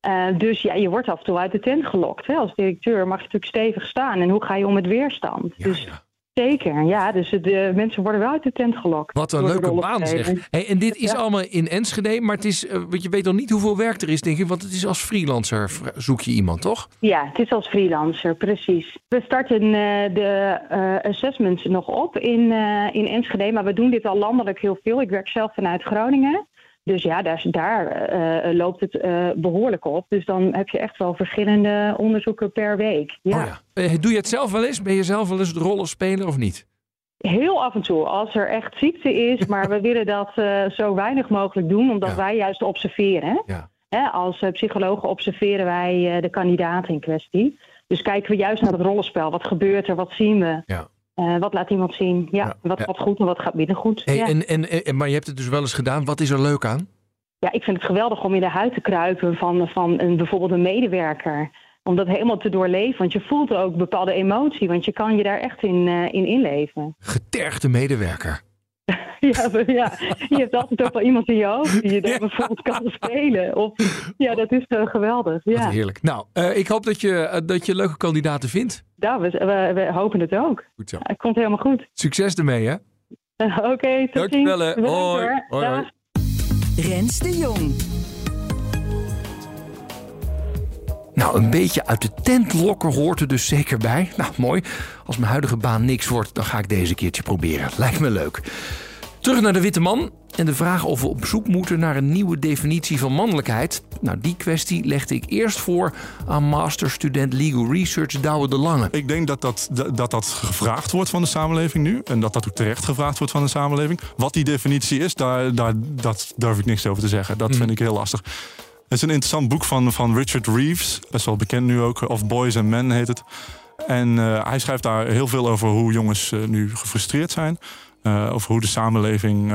Eh, dus ja, je wordt af en toe uit de tent gelokt. Hè. Als directeur mag je natuurlijk stevig staan. En hoe ga je om met weerstand? Ja, dus ja. Zeker, ja. Dus de mensen worden wel uit de tent gelokt. Wat een leuke baan zeg. Hey, en dit is Ja. allemaal in Enschede, maar het is, eh, want je weet nog niet hoeveel werk er is, denk ik. Want het is als freelancer zoek je iemand, toch? Ja, het is als freelancer, precies. We starten eh, de eh, assessments nog op in, eh, in Enschede, maar we doen dit al landelijk heel veel. Ik werk zelf vanuit Groningen. Dus ja, daar, daar eh, loopt het eh, behoorlijk op. Dus dan heb je echt wel verschillende onderzoeken per week. Ja. Oh ja. Eh, doe je het zelf wel eens? Ben je zelf wel eens de rollenspeler of niet? Heel af en toe, als er echt ziekte is. Maar we willen dat eh, zo weinig mogelijk doen, omdat Ja. wij juist observeren. Ja. Hè, als eh, psychologen observeren wij eh, de kandidaat in kwestie. Dus kijken we juist naar het rollenspel. Wat gebeurt er? Wat zien we? Ja. Eh, wat laat iemand zien? Ja, Ja, wat gaat goed en wat gaat minder goed? Hey, ja. en, en, en, maar je hebt het dus wel eens gedaan. Wat is er leuk aan? ja, ik vind het geweldig om in de huid te kruipen van, van een, bijvoorbeeld een medewerker. Om dat helemaal te doorleven. Want je voelt ook bepaalde emotie. Want je kan je daar echt in, eh, in inleven. Getergde medewerker. Ja, maar ja, je hebt altijd ook wel iemand in je hoofd die je dan Ja. bijvoorbeeld kan spelen. Of, ja, dat is eh, geweldig. Wat Ja. heerlijk. Nou, eh, ik hoop dat je, eh, dat je leuke kandidaten vindt. Nou, we, we, we hopen het ook. Goed zo. Het komt helemaal goed. Succes ermee, hè? Oké, tot Dankjewel, ziens. hè. Bedankt, Hoi. Hoi. Rens de Jong. Nou, een beetje uit de tent lokken hoort er dus zeker bij. Nou, mooi. Als mijn huidige baan niks wordt, dan ga ik deze keertje proberen. Lijkt me leuk. Terug naar de witte man en de vraag of we op zoek moeten naar een nieuwe definitie van mannelijkheid. Nou, die kwestie legde ik eerst voor aan masterstudent Legal Research Douwe de Lange. Ik denk dat dat, dat dat gevraagd wordt van de samenleving nu. En dat dat ook terecht gevraagd wordt van de samenleving. Wat die definitie is, daar, daar, dat durf ik niks over te zeggen. Dat vind ik heel lastig. Het is een interessant boek van, van Richard Reeves. Best wel bekend nu ook. Of Boys and Men heet het. En eh, hij schrijft daar heel veel over hoe jongens eh, nu gefrustreerd zijn. Eh, over hoe de samenleving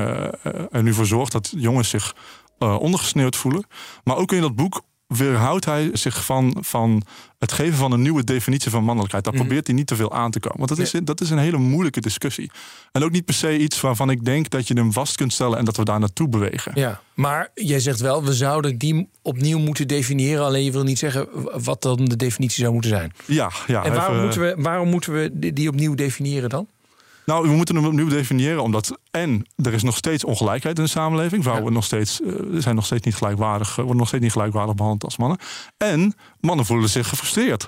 er nu voor zorgt dat jongens zich ondergesneeuwd voelen. Maar ook in dat boek weerhoudt hij zich van, van het geven van een nieuwe definitie van mannelijkheid. Daar probeert hij niet te veel aan te komen. Want dat is, dat is een hele moeilijke discussie. En ook niet per se iets waarvan ik denk dat je hem vast kunt stellen en dat we daar naartoe bewegen. Ja, maar jij zegt wel, we zouden die opnieuw moeten definiëren. Alleen je wil niet zeggen wat dan de definitie zou moeten zijn. Ja, ja. en waarom, even- moeten we, waarom moeten we die opnieuw definiëren dan? Nou, we moeten hem opnieuw definiëren, omdat en er is nog steeds ongelijkheid in de samenleving. Vrouwen nog steeds, eh, zijn nog steeds niet gelijkwaardig, eh, worden nog steeds niet gelijkwaardig behandeld als mannen. En mannen voelen zich gefrustreerd.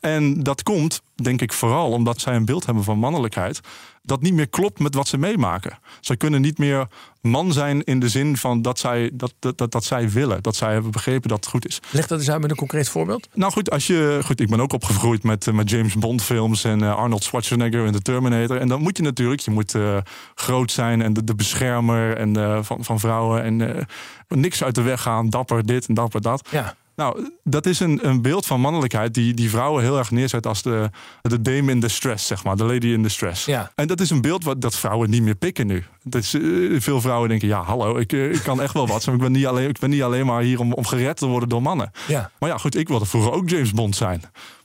En dat komt, denk ik, vooral omdat zij een beeld hebben van mannelijkheid dat niet meer klopt met wat ze meemaken. Zij kunnen niet meer man zijn in de zin van dat zij, dat, dat, dat, dat zij willen, dat zij hebben begrepen dat het goed is. Leg dat eens uit met een concreet voorbeeld. Nou goed, als je, goed ik ben ook opgegroeid met, eh, met James Bond films en eh, Arnold Schwarzenegger in The Terminator. En dan moet je natuurlijk, je moet eh, groot zijn en de, de beschermer en, van, van vrouwen. En niks uit de weg gaan, dapper dit en dapper dat. Ja. Nou, dat is een, een beeld van mannelijkheid die, die vrouwen heel erg neerzet als de, de dame in distress, zeg maar. De lady in distress. Ja. En dat is een beeld wat, dat vrouwen niet meer pikken nu. Dat is, eh, veel vrouwen denken, ja, hallo, ik, eh, ik kan echt wel wat. Maar ik ben niet alleen, ik ben niet alleen maar hier om, om gered te worden door mannen. Ja. Maar ja, goed, ik wilde vroeger ook James Bond zijn.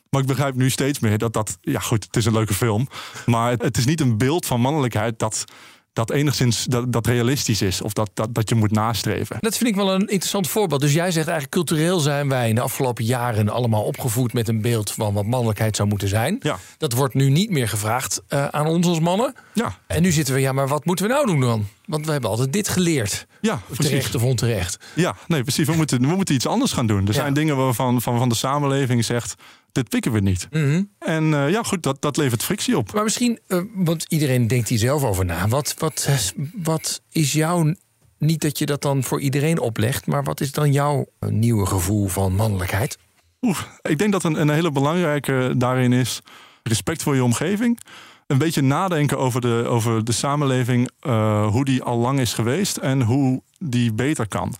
Maar ik begrijp nu steeds meer dat dat... Ja, goed, het is een leuke film. Maar het, het is niet een beeld van mannelijkheid dat, dat enigszins dat, dat realistisch is. Of dat, dat, dat je moet nastreven. Dat vind ik wel een interessant voorbeeld. Dus jij zegt eigenlijk cultureel zijn wij in de afgelopen jaren allemaal opgevoed met een beeld van wat mannelijkheid zou moeten zijn. Ja. Dat wordt nu niet meer gevraagd eh, aan ons als mannen. Ja, En nu zitten we, ja, maar wat moeten we nou doen dan? Want we hebben altijd dit geleerd. ja. Terecht of onterecht. Ja, nee, precies. We moeten, we moeten iets anders gaan doen. Er zijn dingen waarvan van, van de samenleving zegt... dit pikken we niet. Mhm. En eh, ja, goed, dat, dat levert frictie op. Maar misschien, eh, want iedereen denkt hier zelf over na. Wat, wat, wat is jouw, niet dat je dat dan voor iedereen oplegt... maar wat is dan jouw eh, nieuwe gevoel van mannelijkheid? Oeh, ik denk dat een, een hele belangrijke daarin is respect voor je omgeving. Een beetje nadenken over de, over de samenleving, hoe die al lang is geweest en hoe die beter kan.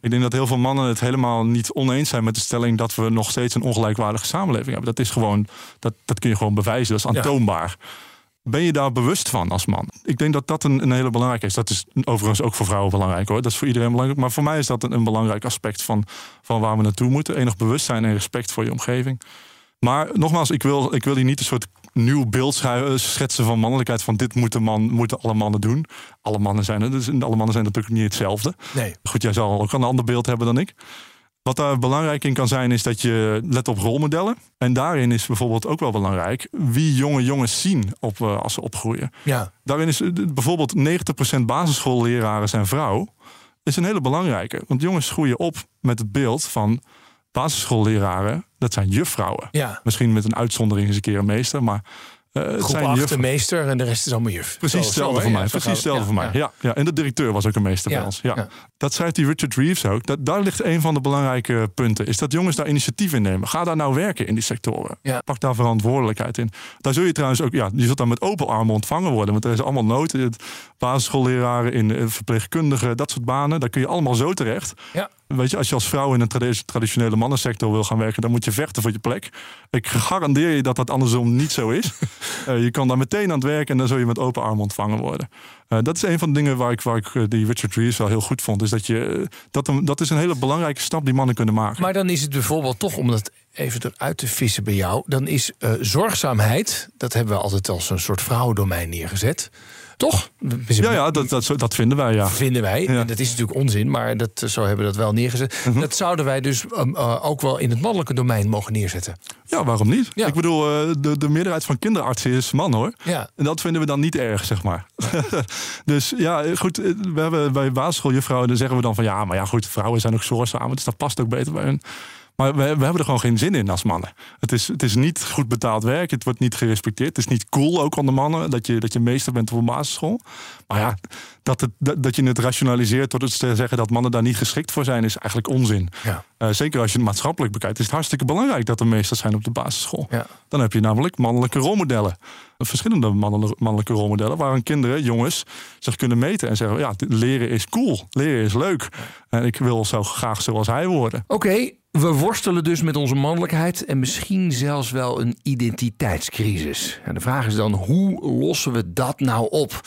Ik denk dat heel veel mannen het helemaal niet oneens zijn met de stelling dat we nog steeds een ongelijkwaardige samenleving hebben. Dat is gewoon, dat, dat kun je gewoon bewijzen, dat is aantoonbaar. Ben je daar bewust van als man? Ik denk dat dat een, een hele belangrijke is. Dat is overigens ook voor vrouwen belangrijk hoor. Dat is voor iedereen belangrijk. Maar voor mij is dat een, een belangrijk aspect van, van waar we naartoe moeten. Enig bewustzijn en respect voor je omgeving. Maar nogmaals, ik wil, ik wil hier niet een soort nieuw beeld schu- schetsen van mannelijkheid. Van dit moeten, man, moeten alle mannen doen. Alle mannen zijn het. Dus alle mannen zijn natuurlijk niet hetzelfde. Nee. Goed, jij zal ook een ander beeld hebben dan ik. Wat daar belangrijk in kan zijn, is dat je let op rolmodellen. En daarin is bijvoorbeeld ook wel belangrijk wie jonge jongens zien op, eh, als ze opgroeien. Ja. Daarin is eh, bijvoorbeeld 90% basisschoolleraren zijn vrouw. Is een hele belangrijke. Want jongens groeien op met het beeld van basisschoolleraren. Dat zijn juffrouwen. Ja. Misschien met een uitzondering eens een keer een meester. Maar het Groep zijn 8 de juffrouwen. meester en de rest is allemaal juf. Precies hetzelfde voor mij. Ja, Precies hetzelfde gaat voor mij. Ja. Ja, En de directeur was ook een meester Ja, bij ons. Ja. ja. Dat schrijft die Richard Reeves ook. Dat, daar ligt een van de belangrijke punten. Is dat jongens daar initiatief in nemen. Ga daar nou werken in die sectoren. Ja. Pak daar verantwoordelijkheid in. Daar zul je trouwens ook... Ja, je zult daar met open armen ontvangen worden. Want er is allemaal nood. Basisschoolleraren, in eh, verpleegkundigen, dat soort banen. Daar kun je allemaal zo terecht. Ja. Weet je, als je als vrouw in een tradi- traditionele mannensector wil gaan werken, dan moet je vechten voor je plek. Ik garandeer je dat dat andersom niet zo is. Eh, je kan daar meteen aan het werken en dan zul je met open armen ontvangen worden. Eh, dat is een van de dingen waar ik, waar ik eh, die Richard Reeves wel heel goed vond. Is dat, je, dat, een- dat is een hele belangrijke stap die mannen kunnen maken. Maar dan is het bijvoorbeeld toch, om dat even eruit te vissen bij jou... dan is zorgzaamheid, dat hebben we altijd als een soort vrouwendomein neergezet... Toch? Ja, ja dat, dat, dat vinden wij, ja. Vinden wij. Ja. En dat is natuurlijk onzin, maar dat, zo hebben we dat wel neergezet. Mhm. Dat zouden wij dus um, uh, ook wel in het mannelijke domein mogen neerzetten. Ja, waarom niet? Ja. Ik bedoel, eh, de, de meerderheid van kinderartsen is man hoor. Ja. En dat vinden we dan niet erg, zeg maar. dus ja, goed. eh, We hebben bij basisschooljuffrouwen, dan zeggen we dan van ja, maar ja, goed, vrouwen zijn ook zorgzaam. Dus dat past ook beter bij hen. Maar we, we hebben er gewoon geen zin in als mannen. Het is, het is niet goed betaald werk. Het wordt niet gerespecteerd. Het is niet cool ook onder mannen dat je, dat je meester bent op een basisschool. Maar ja, dat, het, dat, dat je het rationaliseert door het te zeggen dat mannen daar niet geschikt voor zijn, is eigenlijk onzin. Ja. Eh, zeker als je het maatschappelijk bekijkt, is het hartstikke belangrijk dat er meesters zijn op de basisschool. Ja. Dan heb je namelijk mannelijke rolmodellen. Verschillende mannelijke, mannelijke rolmodellen waarin kinderen, jongens, zich kunnen meten en zeggen: ja, leren is cool, leren is leuk. En ik wil zo graag zoals hij worden. Oké, we worstelen dus met onze mannelijkheid en misschien zelfs wel een identiteitscrisis. En de vraag is dan, hoe lossen we dat nou op?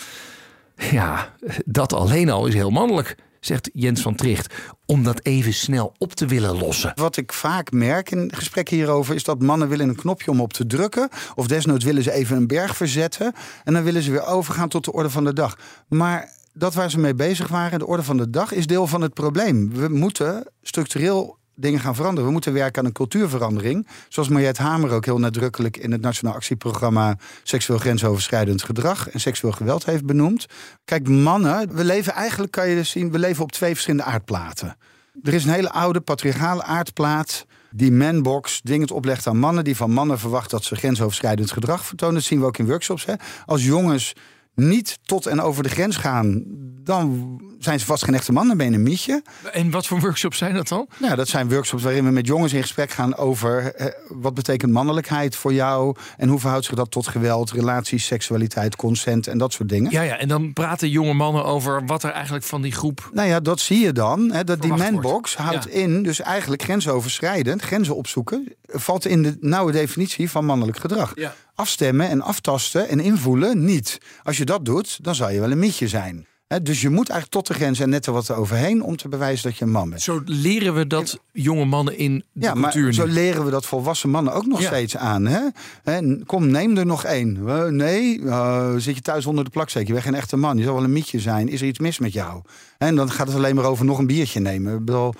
Ja, dat alleen al is heel mannelijk, zegt Jens van Tricht, om dat even snel op te willen lossen. Wat ik vaak merk in gesprekken hierover is dat mannen willen een knopje om op te drukken. Of desnoods willen ze even een berg verzetten. En dan willen ze weer overgaan tot de orde van de dag. Maar dat waar ze mee bezig waren, de orde van de dag, is deel van het probleem. We moeten structureel dingen gaan veranderen. We moeten werken aan een cultuurverandering. Zoals Mariette Hamer ook heel nadrukkelijk in het Nationaal Actieprogramma Seksueel Grensoverschrijdend Gedrag en Seksueel Geweld heeft benoemd. Kijk, mannen, we leven eigenlijk, kan je zien, we leven op twee verschillende aardplaten. Er is een hele oude patriarchale aardplaat die manbox dwingend oplegt aan mannen, die van mannen verwacht dat ze grensoverschrijdend gedrag vertonen. Dat zien we ook in workshops. Hè. Als jongens niet tot en over de grens gaan, dan zijn ze vast geen echte man, dan ben je een mietje. En wat voor workshops zijn dat dan? Nou, dat zijn workshops waarin we met jongens in gesprek gaan over eh, wat betekent mannelijkheid voor jou en hoe verhoudt zich dat tot geweld, relaties, seksualiteit, consent en dat soort dingen. Ja, ja, en dan praten jonge mannen over wat er eigenlijk van die groep. Nou ja, dat zie je dan. Hè, dat die manbox wordt. houdt Ja. in, dus eigenlijk grensoverschrijdend, grenzen opzoeken, valt in de nauwe definitie van mannelijk gedrag. Ja. Afstemmen en aftasten en invoelen niet. Als je dat doet, dan zou je wel een mietje zijn. Dus je moet eigenlijk tot de grens en net er wat overheen om te bewijzen dat je een man bent. Zo leren we dat jonge mannen in de Ja, maar cultuur zo nu. leren we dat volwassen mannen ook nog Ja. steeds aan. Hè? Hè, Kom, neem er nog één. Eh, nee, eh, zit je thuis onder de plakzeek. Je bent geen echte man. Je zal wel een mietje zijn. Is er iets mis met jou? En dan gaat het alleen maar over nog een biertje nemen. Ik bedoel,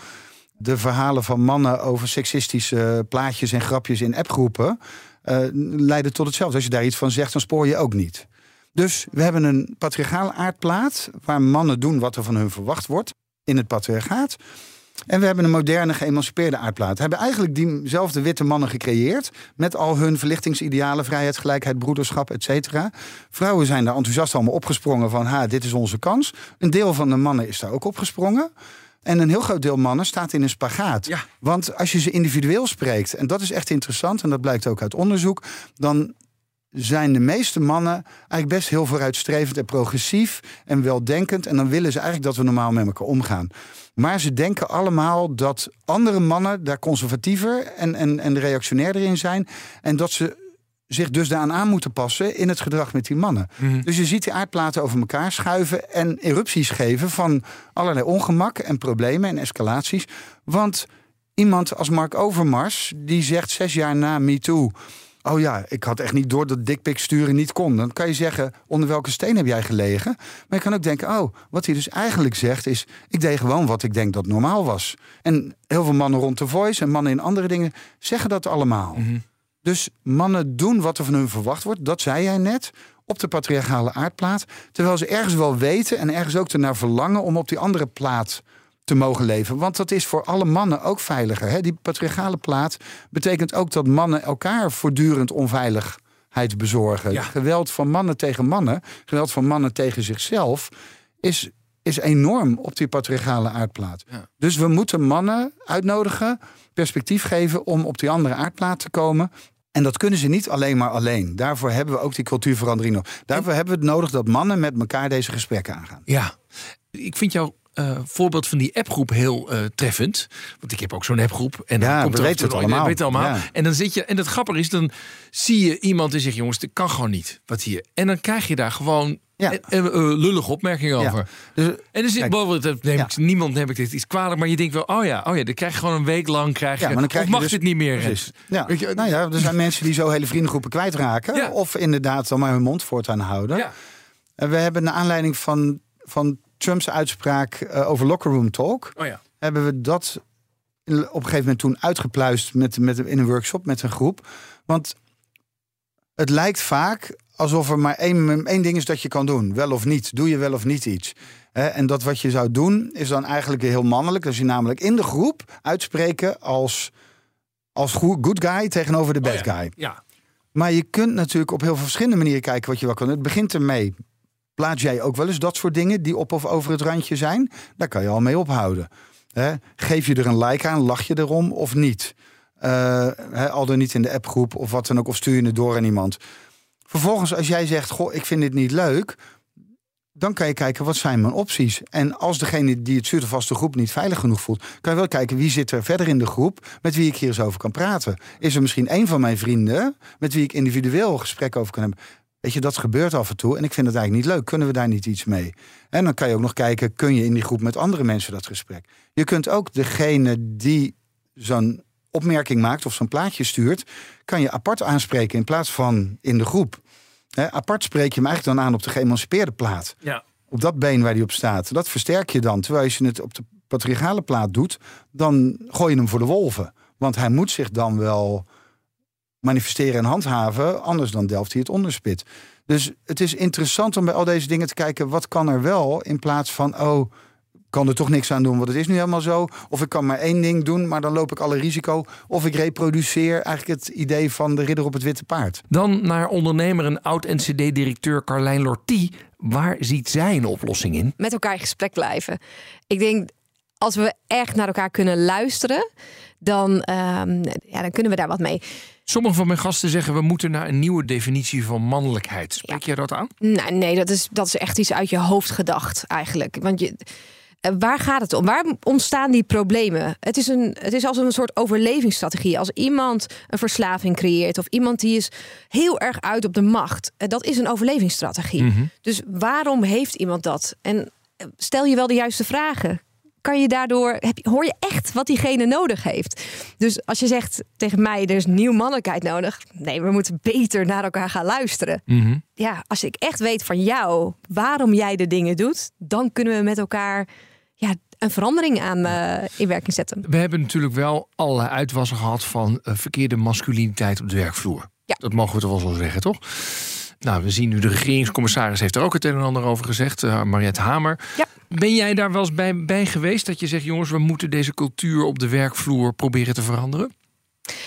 de verhalen van mannen over seksistische plaatjes en grapjes in appgroepen... eh, leiden tot hetzelfde. Als je daar iets van zegt, dan spoor je ook niet. Dus we hebben een patriarchale aardplaat... waar mannen doen wat er van hun verwacht wordt in het patriarchaat... En we hebben een moderne, geëmancipeerde aardplaat. We hebben eigenlijk diezelfde witte mannen gecreëerd. Met al hun verlichtingsidealen, vrijheid, gelijkheid, broederschap, et cetera. Vrouwen zijn daar enthousiast allemaal opgesprongen van... ha, dit is onze kans. Een deel van de mannen is daar ook opgesprongen. En een heel groot deel mannen staat in een spagaat. Ja. Want als je ze individueel spreekt, en dat is echt interessant... en dat blijkt ook uit onderzoek... dan zijn de meeste mannen eigenlijk best heel vooruitstrevend en progressief en weldenkend. En dan willen ze eigenlijk dat we normaal met elkaar omgaan. Maar ze denken allemaal dat andere mannen daar conservatiever en, en, en reactionairder in zijn. En dat ze zich dus daaraan aan moeten passen in het gedrag met die mannen. Dus je ziet die aardplaten over elkaar schuiven en erupties geven van allerlei ongemak en problemen en escalaties. Want iemand als Mark Overmars, die zegt zes jaar na MeToo... Oh ja, ik had echt niet door dat dikpik sturen niet kon. Dan kan je zeggen, onder welke steen heb jij gelegen? Maar je kan ook denken, oh, wat hij dus eigenlijk zegt is... ik deed gewoon wat ik denk dat normaal was. En heel veel mannen rond de Voice en mannen in andere dingen zeggen dat allemaal. Dus mannen doen wat er van hun verwacht wordt, dat zei jij net... op de patriarchale aardplaat. Terwijl ze ergens wel weten en ergens ook ernaar verlangen... om op die andere plaat te mogen leven. Want dat is voor alle mannen ook veiliger. Hè? Die patriarchale plaat betekent ook dat mannen elkaar voortdurend onveiligheid bezorgen. Ja. Geweld van mannen tegen mannen, geweld van mannen tegen zichzelf, is, is enorm op die patriarchale aardplaat. Ja. Dus we moeten mannen uitnodigen, perspectief geven om op die andere aardplaat te komen. En dat kunnen ze niet alleen maar alleen. Daarvoor hebben we ook die cultuurverandering nog. Daarvoor hebben we het nodig dat mannen met elkaar deze gesprekken aangaan. Ja, ik vind jouw eh, voorbeeld van die appgroep heel eh, treffend. Want ik heb ook zo'n appgroep. En dan Ja, komt we weten af en het allemaal. we weten allemaal. Ja. En dan zit je. En het grappige is, dan zie je iemand die zegt: jongens, dit kan gewoon niet. Wat hier. En dan krijg je daar gewoon. Ja. eh, eh, eh, lullige opmerkingen Ja. over. Dus, En er zit Kijk, bijvoorbeeld, dat neem ja. ik, niemand neem ik dit iets kwalijk, maar je denkt wel, oh ja, oh ja, dan krijg je gewoon een week lang, krijg je, Ja, maar dan krijg je mag dus- dit niet meer? Precies. Ja. Weet je, nou ja, er zijn mensen die zo hele vriendengroepen kwijtraken. Of inderdaad dan maar hun mond voortaan houden. En we hebben naar aanleiding van, van Trumps uitspraak eh, over locker room talk... Oh ja. hebben we dat op een gegeven moment toen uitgepluist met, met, in een workshop met een groep. Want het lijkt vaak alsof er maar één, één ding is dat je kan doen. Wel of niet. Doe je wel of niet iets. En dat wat je zou doen is dan eigenlijk heel mannelijk. Dus je namelijk in de groep uitspreken als, als good guy tegenover de bad Oh ja. guy. Ja. Maar je kunt natuurlijk op heel veel verschillende manieren kijken wat je wel kan. Het begint ermee. Plaats jij ook wel eens dat soort dingen die op of over het randje zijn? Daar kan je al mee ophouden. Geef je er een like aan, lach je erom of niet? Hè, al dan niet in de appgroep of wat dan ook, of stuur je het door aan iemand. Vervolgens, als jij zegt, goh, ik vind dit niet leuk, dan kan je kijken, wat zijn mijn opties? En als degene die het de groep niet veilig genoeg voelt, kan je wel kijken, wie zit er verder in de groep met wie ik hier eens over kan praten? Is er misschien een van mijn vrienden met wie ik individueel gesprek over kan hebben? Weet je, dat gebeurt af en toe en ik vind het eigenlijk niet leuk. Kunnen we daar niet iets mee? En dan kan je ook nog kijken, kun je in die groep met andere mensen dat gesprek? Je kunt ook degene die zo'n opmerking maakt of zo'n plaatje stuurt, kan je apart aanspreken in plaats van in de groep. Hè, apart spreek je hem eigenlijk dan aan op de geëmancipeerde plaat. Ja. Op dat been waar die op staat. Dat versterk je dan. Terwijl als je het op de patriarchale plaat doet, dan gooi je hem voor de wolven. Want hij moet zich dan wel manifesteren en handhaven, anders dan delft hij het onderspit. Dus het is interessant om bij al deze dingen te kijken, wat kan er wel, in plaats van, oh, kan er toch niks aan doen, want het is nu helemaal zo. Of ik kan maar één ding doen, maar dan loop ik alle risico. Of ik reproduceer eigenlijk het idee van de ridder op het witte paard. Dan naar ondernemer en oud-NCD-directeur Carlijn Lortie. Waar ziet zij een oplossing in? met elkaar in gesprek blijven. Ik denk, als we echt naar elkaar kunnen luisteren, dan, ehm, ja, dan kunnen we daar wat mee. Sommige van mijn gasten zeggen we moeten naar een nieuwe definitie van mannelijkheid. Spreek jij dat aan? Nou, nee, dat is, dat is echt iets uit je hoofd gedacht eigenlijk. Want je, waar gaat het om? Waar ontstaan die problemen? Het is, een, het is als een soort overlevingsstrategie. Als iemand een verslaving creëert of iemand die is heel erg uit op de macht, eh, dat is een overlevingsstrategie. Dus waarom heeft iemand dat? En eh, stel je wel de juiste vragen. Kan je daardoor, heb hoor je echt wat diegene nodig heeft? Dus als je zegt tegen mij, er is nieuw mannelijkheid nodig. Nee, we moeten beter naar elkaar gaan luisteren ja, als ik echt weet van jou waarom jij de dingen doet, dan kunnen we met elkaar een verandering aan eh, in werking zetten. We hebben natuurlijk wel allerlei uitwassen gehad van eh, verkeerde masculiniteit op de werkvloer. Ja. Dat mogen we toch wel zo zeggen, toch? Nou, we zien nu de regeringscommissaris heeft er ook het een en ander over gezegd, uh, Mariette Hamer. Ja. Ben jij daar wel eens bij, bij geweest dat je zegt, jongens, we moeten deze cultuur op de werkvloer proberen te veranderen?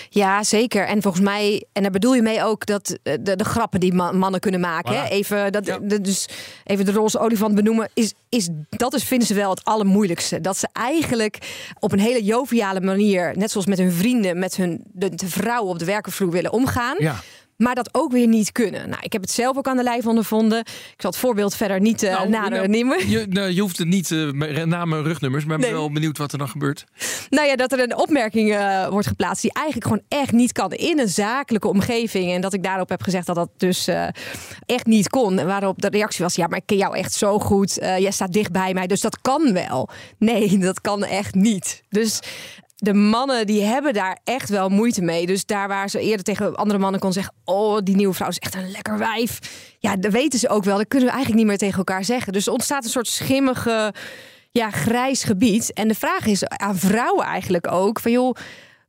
Ja, zeker. En volgens mij, en daar bedoel je mee ook dat eh, de, de grappen die ma- mannen kunnen maken. Hè? Even, dat, Ja. de- dus even de roze olifant benoemen. Is, is, dat is, vinden ze wel het allermoeilijkste. Dat ze eigenlijk op een hele joviale manier, net zoals met hun vrienden, met hun de, de vrouwen op de werkenvloer willen omgaan. Ja. Maar dat ook weer niet kunnen. Nou, ik heb het zelf ook aan de lijf ondervonden. Ik zal het voorbeeld verder niet uh, Nou, nader nou, nemen. Je, nou, je hoeft het niet uh, namen en rugnummers, maar ik ben wel benieuwd wat er dan gebeurt. Nou ja, dat er een opmerking eh, wordt geplaatst die eigenlijk gewoon echt niet kan in een zakelijke omgeving. En dat ik daarop heb gezegd dat dat dus echt niet kon. En waarop de reactie was: ja, maar ik ken jou echt zo goed. Jij staat dicht bij mij, dus dat kan wel. Nee, dat kan echt niet. Dus de mannen die hebben daar echt wel moeite mee. Dus daar waar ze eerder tegen andere mannen kon zeggen: Oh, die nieuwe vrouw is echt een lekker wijf. Ja, dat weten ze ook wel. Dat kunnen we eigenlijk niet meer tegen elkaar zeggen. Dus er ontstaat een soort schimmige, ja, grijs gebied. En de vraag is aan vrouwen eigenlijk ook: van joh,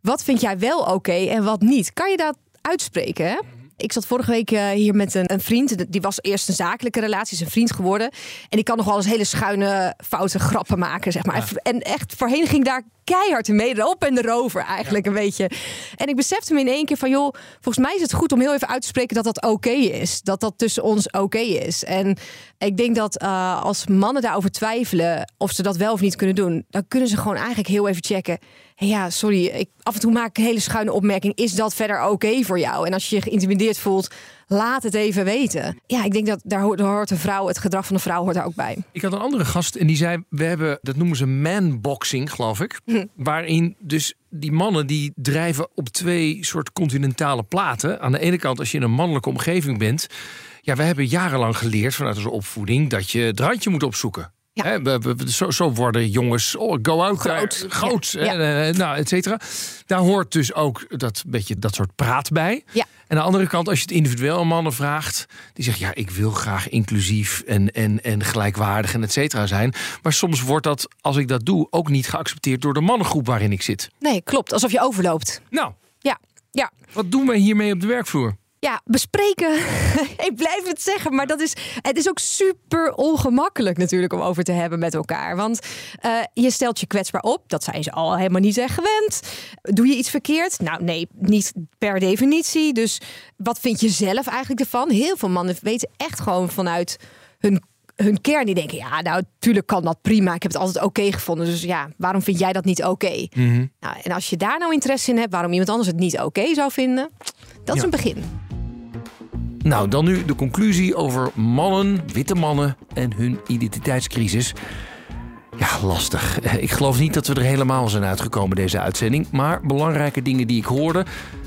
wat vind jij wel oké en wat niet? Kan je dat uitspreken? Hè? Ik zat vorige week uh, hier met een, een, vriend. Die was eerst een zakelijke relatie, is een vriend geworden. En die kan nog wel eens hele schuine, foute grappen maken, zeg maar. Ja. En echt, voorheen ging daar keihard mee, erop en erover eigenlijk ja. een beetje. En ik besefte me in één keer van, joh, volgens mij is het goed om heel even uit te spreken dat dat oké okay is. Dat dat tussen ons oké okay is. En ik denk dat uh, als mannen daarover twijfelen of ze dat wel of niet kunnen doen, dan kunnen ze gewoon eigenlijk heel even checken. Ja, sorry, ik, af en toe maak ik een hele schuine opmerking. Is dat verder oké okay voor jou? En als je je geïntimideerd voelt, laat het even weten. Ja, ik denk dat daar hoort, een vrouw, het gedrag van een vrouw hoort daar ook bij. Ik had een andere gast en die zei: We hebben, dat noemen ze manboxing, geloof ik. Hm. Waarin dus die mannen die drijven op twee soort continentale platen. Aan de ene kant, als je in een mannelijke omgeving bent. Ja, we hebben jarenlang geleerd vanuit onze opvoeding dat je het randje moet opzoeken. Ja. He, we, we, zo, zo, worden jongens, oh, go out groot, daar, groot ja. en, uh, nou, et cetera. Daar hoort dus ook dat beetje dat soort praat bij. Ja. En aan de andere kant, als je het individueel aan mannen vraagt, die zeggen ja, ik wil graag inclusief en, en, en gelijkwaardig en et cetera zijn. Maar soms wordt dat, als ik dat doe, ook niet geaccepteerd door de mannengroep waarin ik zit. Nee, klopt. Alsof je overloopt. Nou, Ja, ja. wat doen wij hiermee op de werkvloer? Ja, bespreken. ik blijf het zeggen, maar dat is, het is ook super ongemakkelijk natuurlijk om over te hebben met elkaar. Want eh, je stelt je kwetsbaar op. Dat zijn ze al helemaal niet echt gewend. Doe je iets verkeerd? Nou, nee, niet per definitie. Dus wat vind je zelf eigenlijk ervan? Heel veel mannen weten echt gewoon vanuit hun hun kern die denken, ja, nou, tuurlijk kan dat prima. Ik heb het altijd oké gevonden. Dus ja, waarom vind jij dat niet oké? Nou, en als je daar nou interesse in hebt, waarom iemand anders het niet oké zou vinden, dat is een begin. Nou, dan nu de conclusie over mannen, witte mannen en hun identiteitscrisis. Ja, lastig. Ik geloof niet dat we er helemaal zijn uitgekomen deze uitzending. Maar belangrijke dingen die ik hoorde,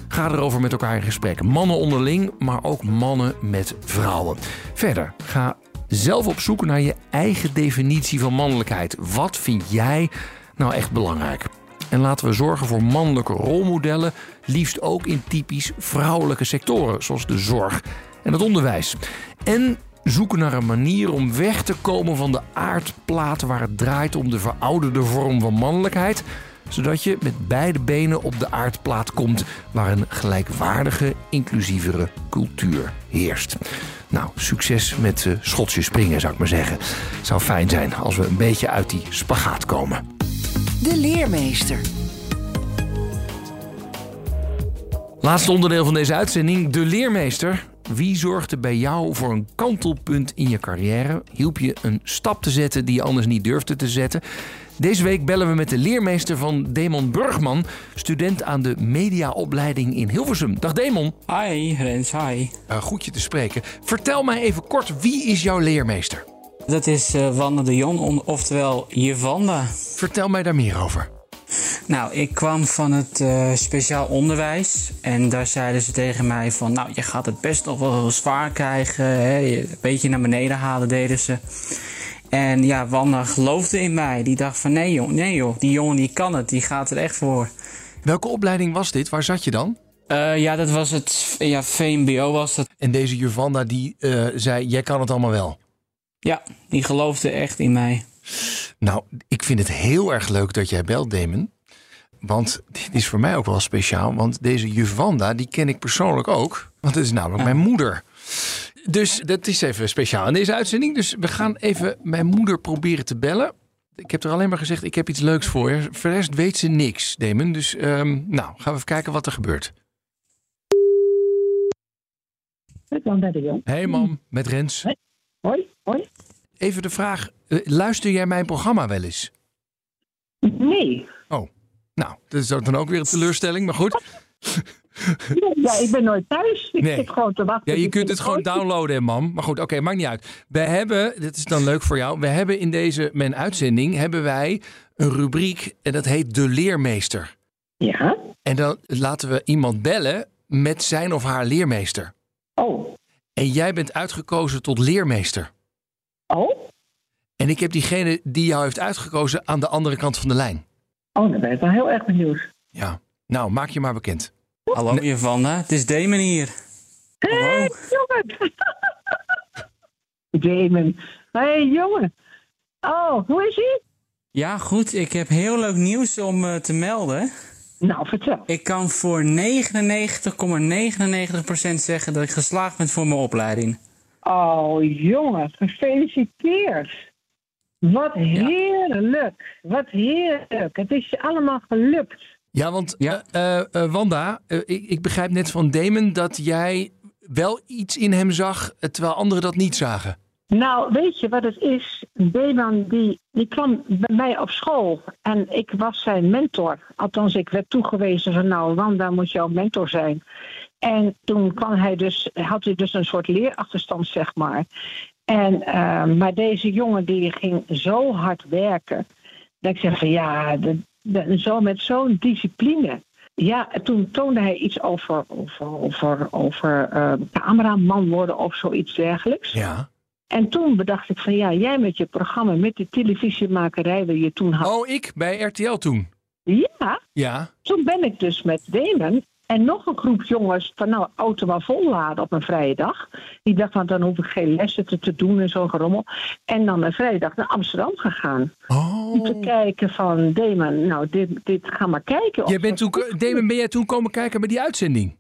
ga erover met elkaar in gesprek. Mannen onderling, maar ook mannen met vrouwen. Verder, ga zelf op zoek naar je eigen definitie van mannelijkheid. Wat vind jij nou echt belangrijk? En laten we zorgen voor mannelijke rolmodellen, liefst ook in typisch vrouwelijke sectoren, zoals de zorg en het onderwijs. En zoeken naar een manier om weg te komen van de aardplaat waar het draait om de verouderde vorm van mannelijkheid, zodat je met beide benen op de aardplaat komt waar een gelijkwaardige, inclusievere cultuur heerst. Nou, succes met eh, Schotse springen, zou ik maar zeggen. Het zou fijn zijn als we een beetje uit die spagaat komen. De leermeester. Laatste onderdeel van deze uitzending, de leermeester. Wie zorgde bij jou voor een kantelpunt in je carrière? Hielp je een stap te zetten die je anders niet durfde te zetten? Deze week bellen we met de leermeester van Demon Burgman, student aan de mediaopleiding in Hilversum. Dag Demon. Hi, Rens, hi. Uh, goed je te spreken. Vertel mij even kort, wie is jouw leermeester? Dat is uh, Wanda de Jong, on- oftewel Jevanda. Vertel mij daar meer over. Nou, ik kwam van het uh, speciaal onderwijs. En daar zeiden ze tegen mij van... Nou, je gaat het best nog wel zwaar krijgen. Hè? Een beetje naar beneden halen deden ze. En ja, Wanda geloofde in mij. Die dacht van nee joh, nee joh. Die jongen die kan het, die gaat er echt voor. Welke opleiding was dit? Waar zat je dan? Uh, ja, dat was het ja, VMBO was dat. En deze Juvanda die uh, zei, jij kan het allemaal wel. Ja, die geloofde echt in mij. Nou, ik vind het heel erg leuk dat jij belt, Damon. Want dit is voor mij ook wel speciaal. Want deze juf Wanda, die ken ik persoonlijk ook. Want het is namelijk ja. mijn moeder. Dus dat is even speciaal in deze uitzending. Dus we gaan even mijn moeder proberen te bellen. Ik heb er alleen maar gezegd, ik heb iets leuks voor je. Voor de rest weet ze niks, Damon. Dus um, nou, gaan we even kijken wat er gebeurt. Hey mam, met Rens. Hey. Hoi, hoi. Even de vraag, luister jij mijn programma wel eens? Nee. Nou, dat is dan ook weer een teleurstelling, maar goed. Ja, ik ben nooit thuis. Ik Nee. zit gewoon te wachten. Ja, je kunt het gewoon ooit- downloaden, hè, mam. Maar goed, oké, maakt niet uit. We hebben, dit is dan leuk voor jou, we hebben in deze mijn uitzending hebben wij een rubriek en dat heet De Leermeester. Ja. En dan laten we iemand bellen met zijn of haar leermeester. Oh. En jij bent uitgekozen tot leermeester. Oh? En ik heb diegene die jou heeft uitgekozen aan de andere kant van de lijn. Oh, dan ben ik wel heel erg benieuwd. Ja. Nou, maak je maar bekend. Hallo Jevanda, het is Damon hier. Hé, jongen. Damon. Hé, hey, jongen. Oh, hoe is ie? Ja, goed. Ik heb heel leuk nieuws om uh, te melden. Nou, vertel. Ik kan voor 99,99% zeggen dat ik geslaagd ben voor mijn opleiding. Oh, jongen. Gefeliciteerd. Wat heerlijk. Wat heerlijk. Het is je allemaal gelukt. Ja, want ja. Uh, uh, Wanda, uh, ik, ik, begrijp net van Damon dat jij wel iets in hem zag, terwijl anderen dat niet zagen. Nou, weet je wat het is? Damon die, die kwam bij mij op school en ik was zijn mentor. Althans, ik werd toegewezen van nou, Wanda moet jouw mentor zijn. En toen kwam hij dus, had hij dus een soort leerachterstand, zeg maar. En, maar deze jongen die ging zo hard werken. Dat ik zeg van ja, de, de, zo met zo'n discipline. Ja, toen toonde hij iets over, over, over, over uh, cameraman worden of zoiets dergelijks. Ja. En toen bedacht ik van ja, jij met je programma, met de televisiemakerij die je toen had. Oh, ik bij RTL toen? Ja. Ja. Toen ben ik dus met Damon En nog een groep jongens van nou, auto maar volladen op een vrije dag. Die dacht van dan hoef ik geen lessen te, te doen en zo'n gerommel. En dan een vrije dag naar Amsterdam gegaan. Om te kijken van Damon, nou dit, dit ga maar kijken. Jij bent toen, Damon, ben jij toen komen kijken met die uitzending?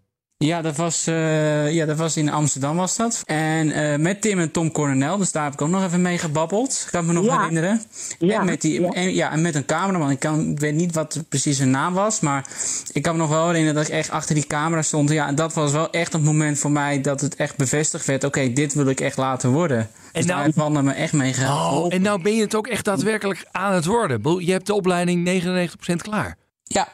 Ja, dat was, eh, ja, dat was in Amsterdam was dat. En eh, met Tim en Tom Coronel, dus daar heb ik ook nog even mee gebabbeld. Kan ik me nog Ja. herinneren. Ja, En, met die, ja. En, ja, en met een cameraman. Ik, kan, ik weet niet wat precies zijn naam was, maar ik kan me nog wel herinneren dat ik echt achter die camera stond. Ja, en dat was wel echt een moment voor mij dat het echt bevestigd werd. Oké, dit wil ik echt laten worden. En dus nou- daar heeft me echt mee geholpen. Oh, en nou ben je het ook echt daadwerkelijk aan het worden. Je hebt de opleiding 99% klaar. Ja.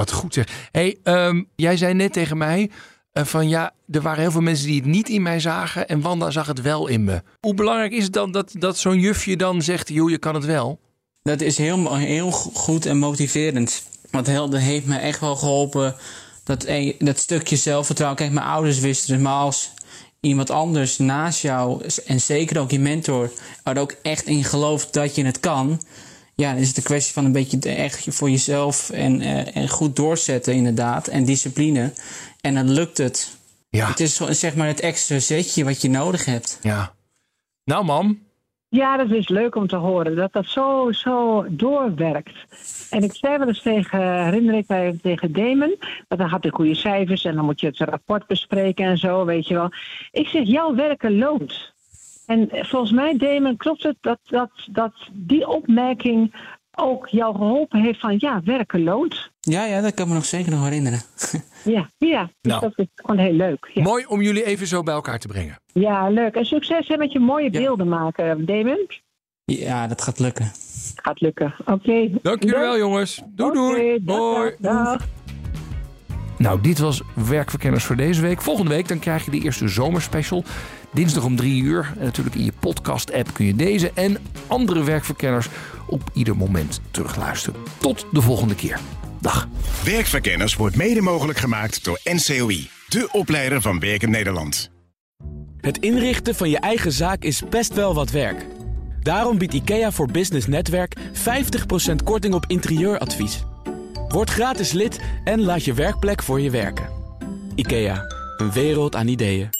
Wat goed zeg. Hey, ehm, jij zei net tegen mij eh, van ja, er waren heel veel mensen die het niet in mij zagen en Wanda zag het wel in me. Hoe belangrijk is het dan dat, dat zo'n jufje dan zegt, joh, je kan het wel? Dat is heel, heel goed en motiverend. Want dat heeft me echt wel geholpen. Dat, eh, dat stukje zelfvertrouwen. Kijk, mijn ouders wisten het. Maar als iemand anders naast jou, en zeker ook je mentor, er ook echt in gelooft dat je het kan. Ja, dan is het een kwestie van een beetje echt voor jezelf en, eh, en goed doorzetten, inderdaad. En discipline. En dan lukt het. Ja. Het is zo- zeg maar het extra zetje wat je nodig hebt. Ja. Nou, mam. Ja, dat is leuk om te horen dat dat zo, zo doorwerkt. En ik zei wel eens tegen, herinner ik mij tegen Damon, want dan had ik goede cijfers en dan moet je het rapport bespreken en zo, weet je wel. Ik zeg, jouw werken loont. En volgens mij, Damon, klopt het dat, dat, dat die opmerking ook jou geholpen heeft van, ja, werken loont. Ja, ja, dat kan me nog zeker nog herinneren. Ja, ja dus Nou. dat is gewoon heel leuk. Ja. Mooi om jullie even zo bij elkaar te brengen. ja, leuk. En succes hè, met je mooie beelden maken, Damon. Ja, dat gaat lukken. Gaat lukken. Oké. Dank jullie wel, jongens. Doei, doei. dag, Hoi. dag, dag. Nou, dit was Werkverkenners voor deze week. Volgende week dan krijg je de eerste zomerspecial. Dinsdag om drie uur. En natuurlijk in je podcast-app kun je deze en andere werkverkenners op ieder moment terugluisteren. Tot de volgende keer. Dag. Werkverkenners wordt mede mogelijk gemaakt door NCOI, de opleider van Werken Nederland. Het inrichten van je eigen zaak is best wel wat werk. Daarom biedt IKEA voor Business Netwerk 50% korting op interieuradvies. Word gratis lid en laat je werkplek voor je werken. IKEA, een wereld aan ideeën.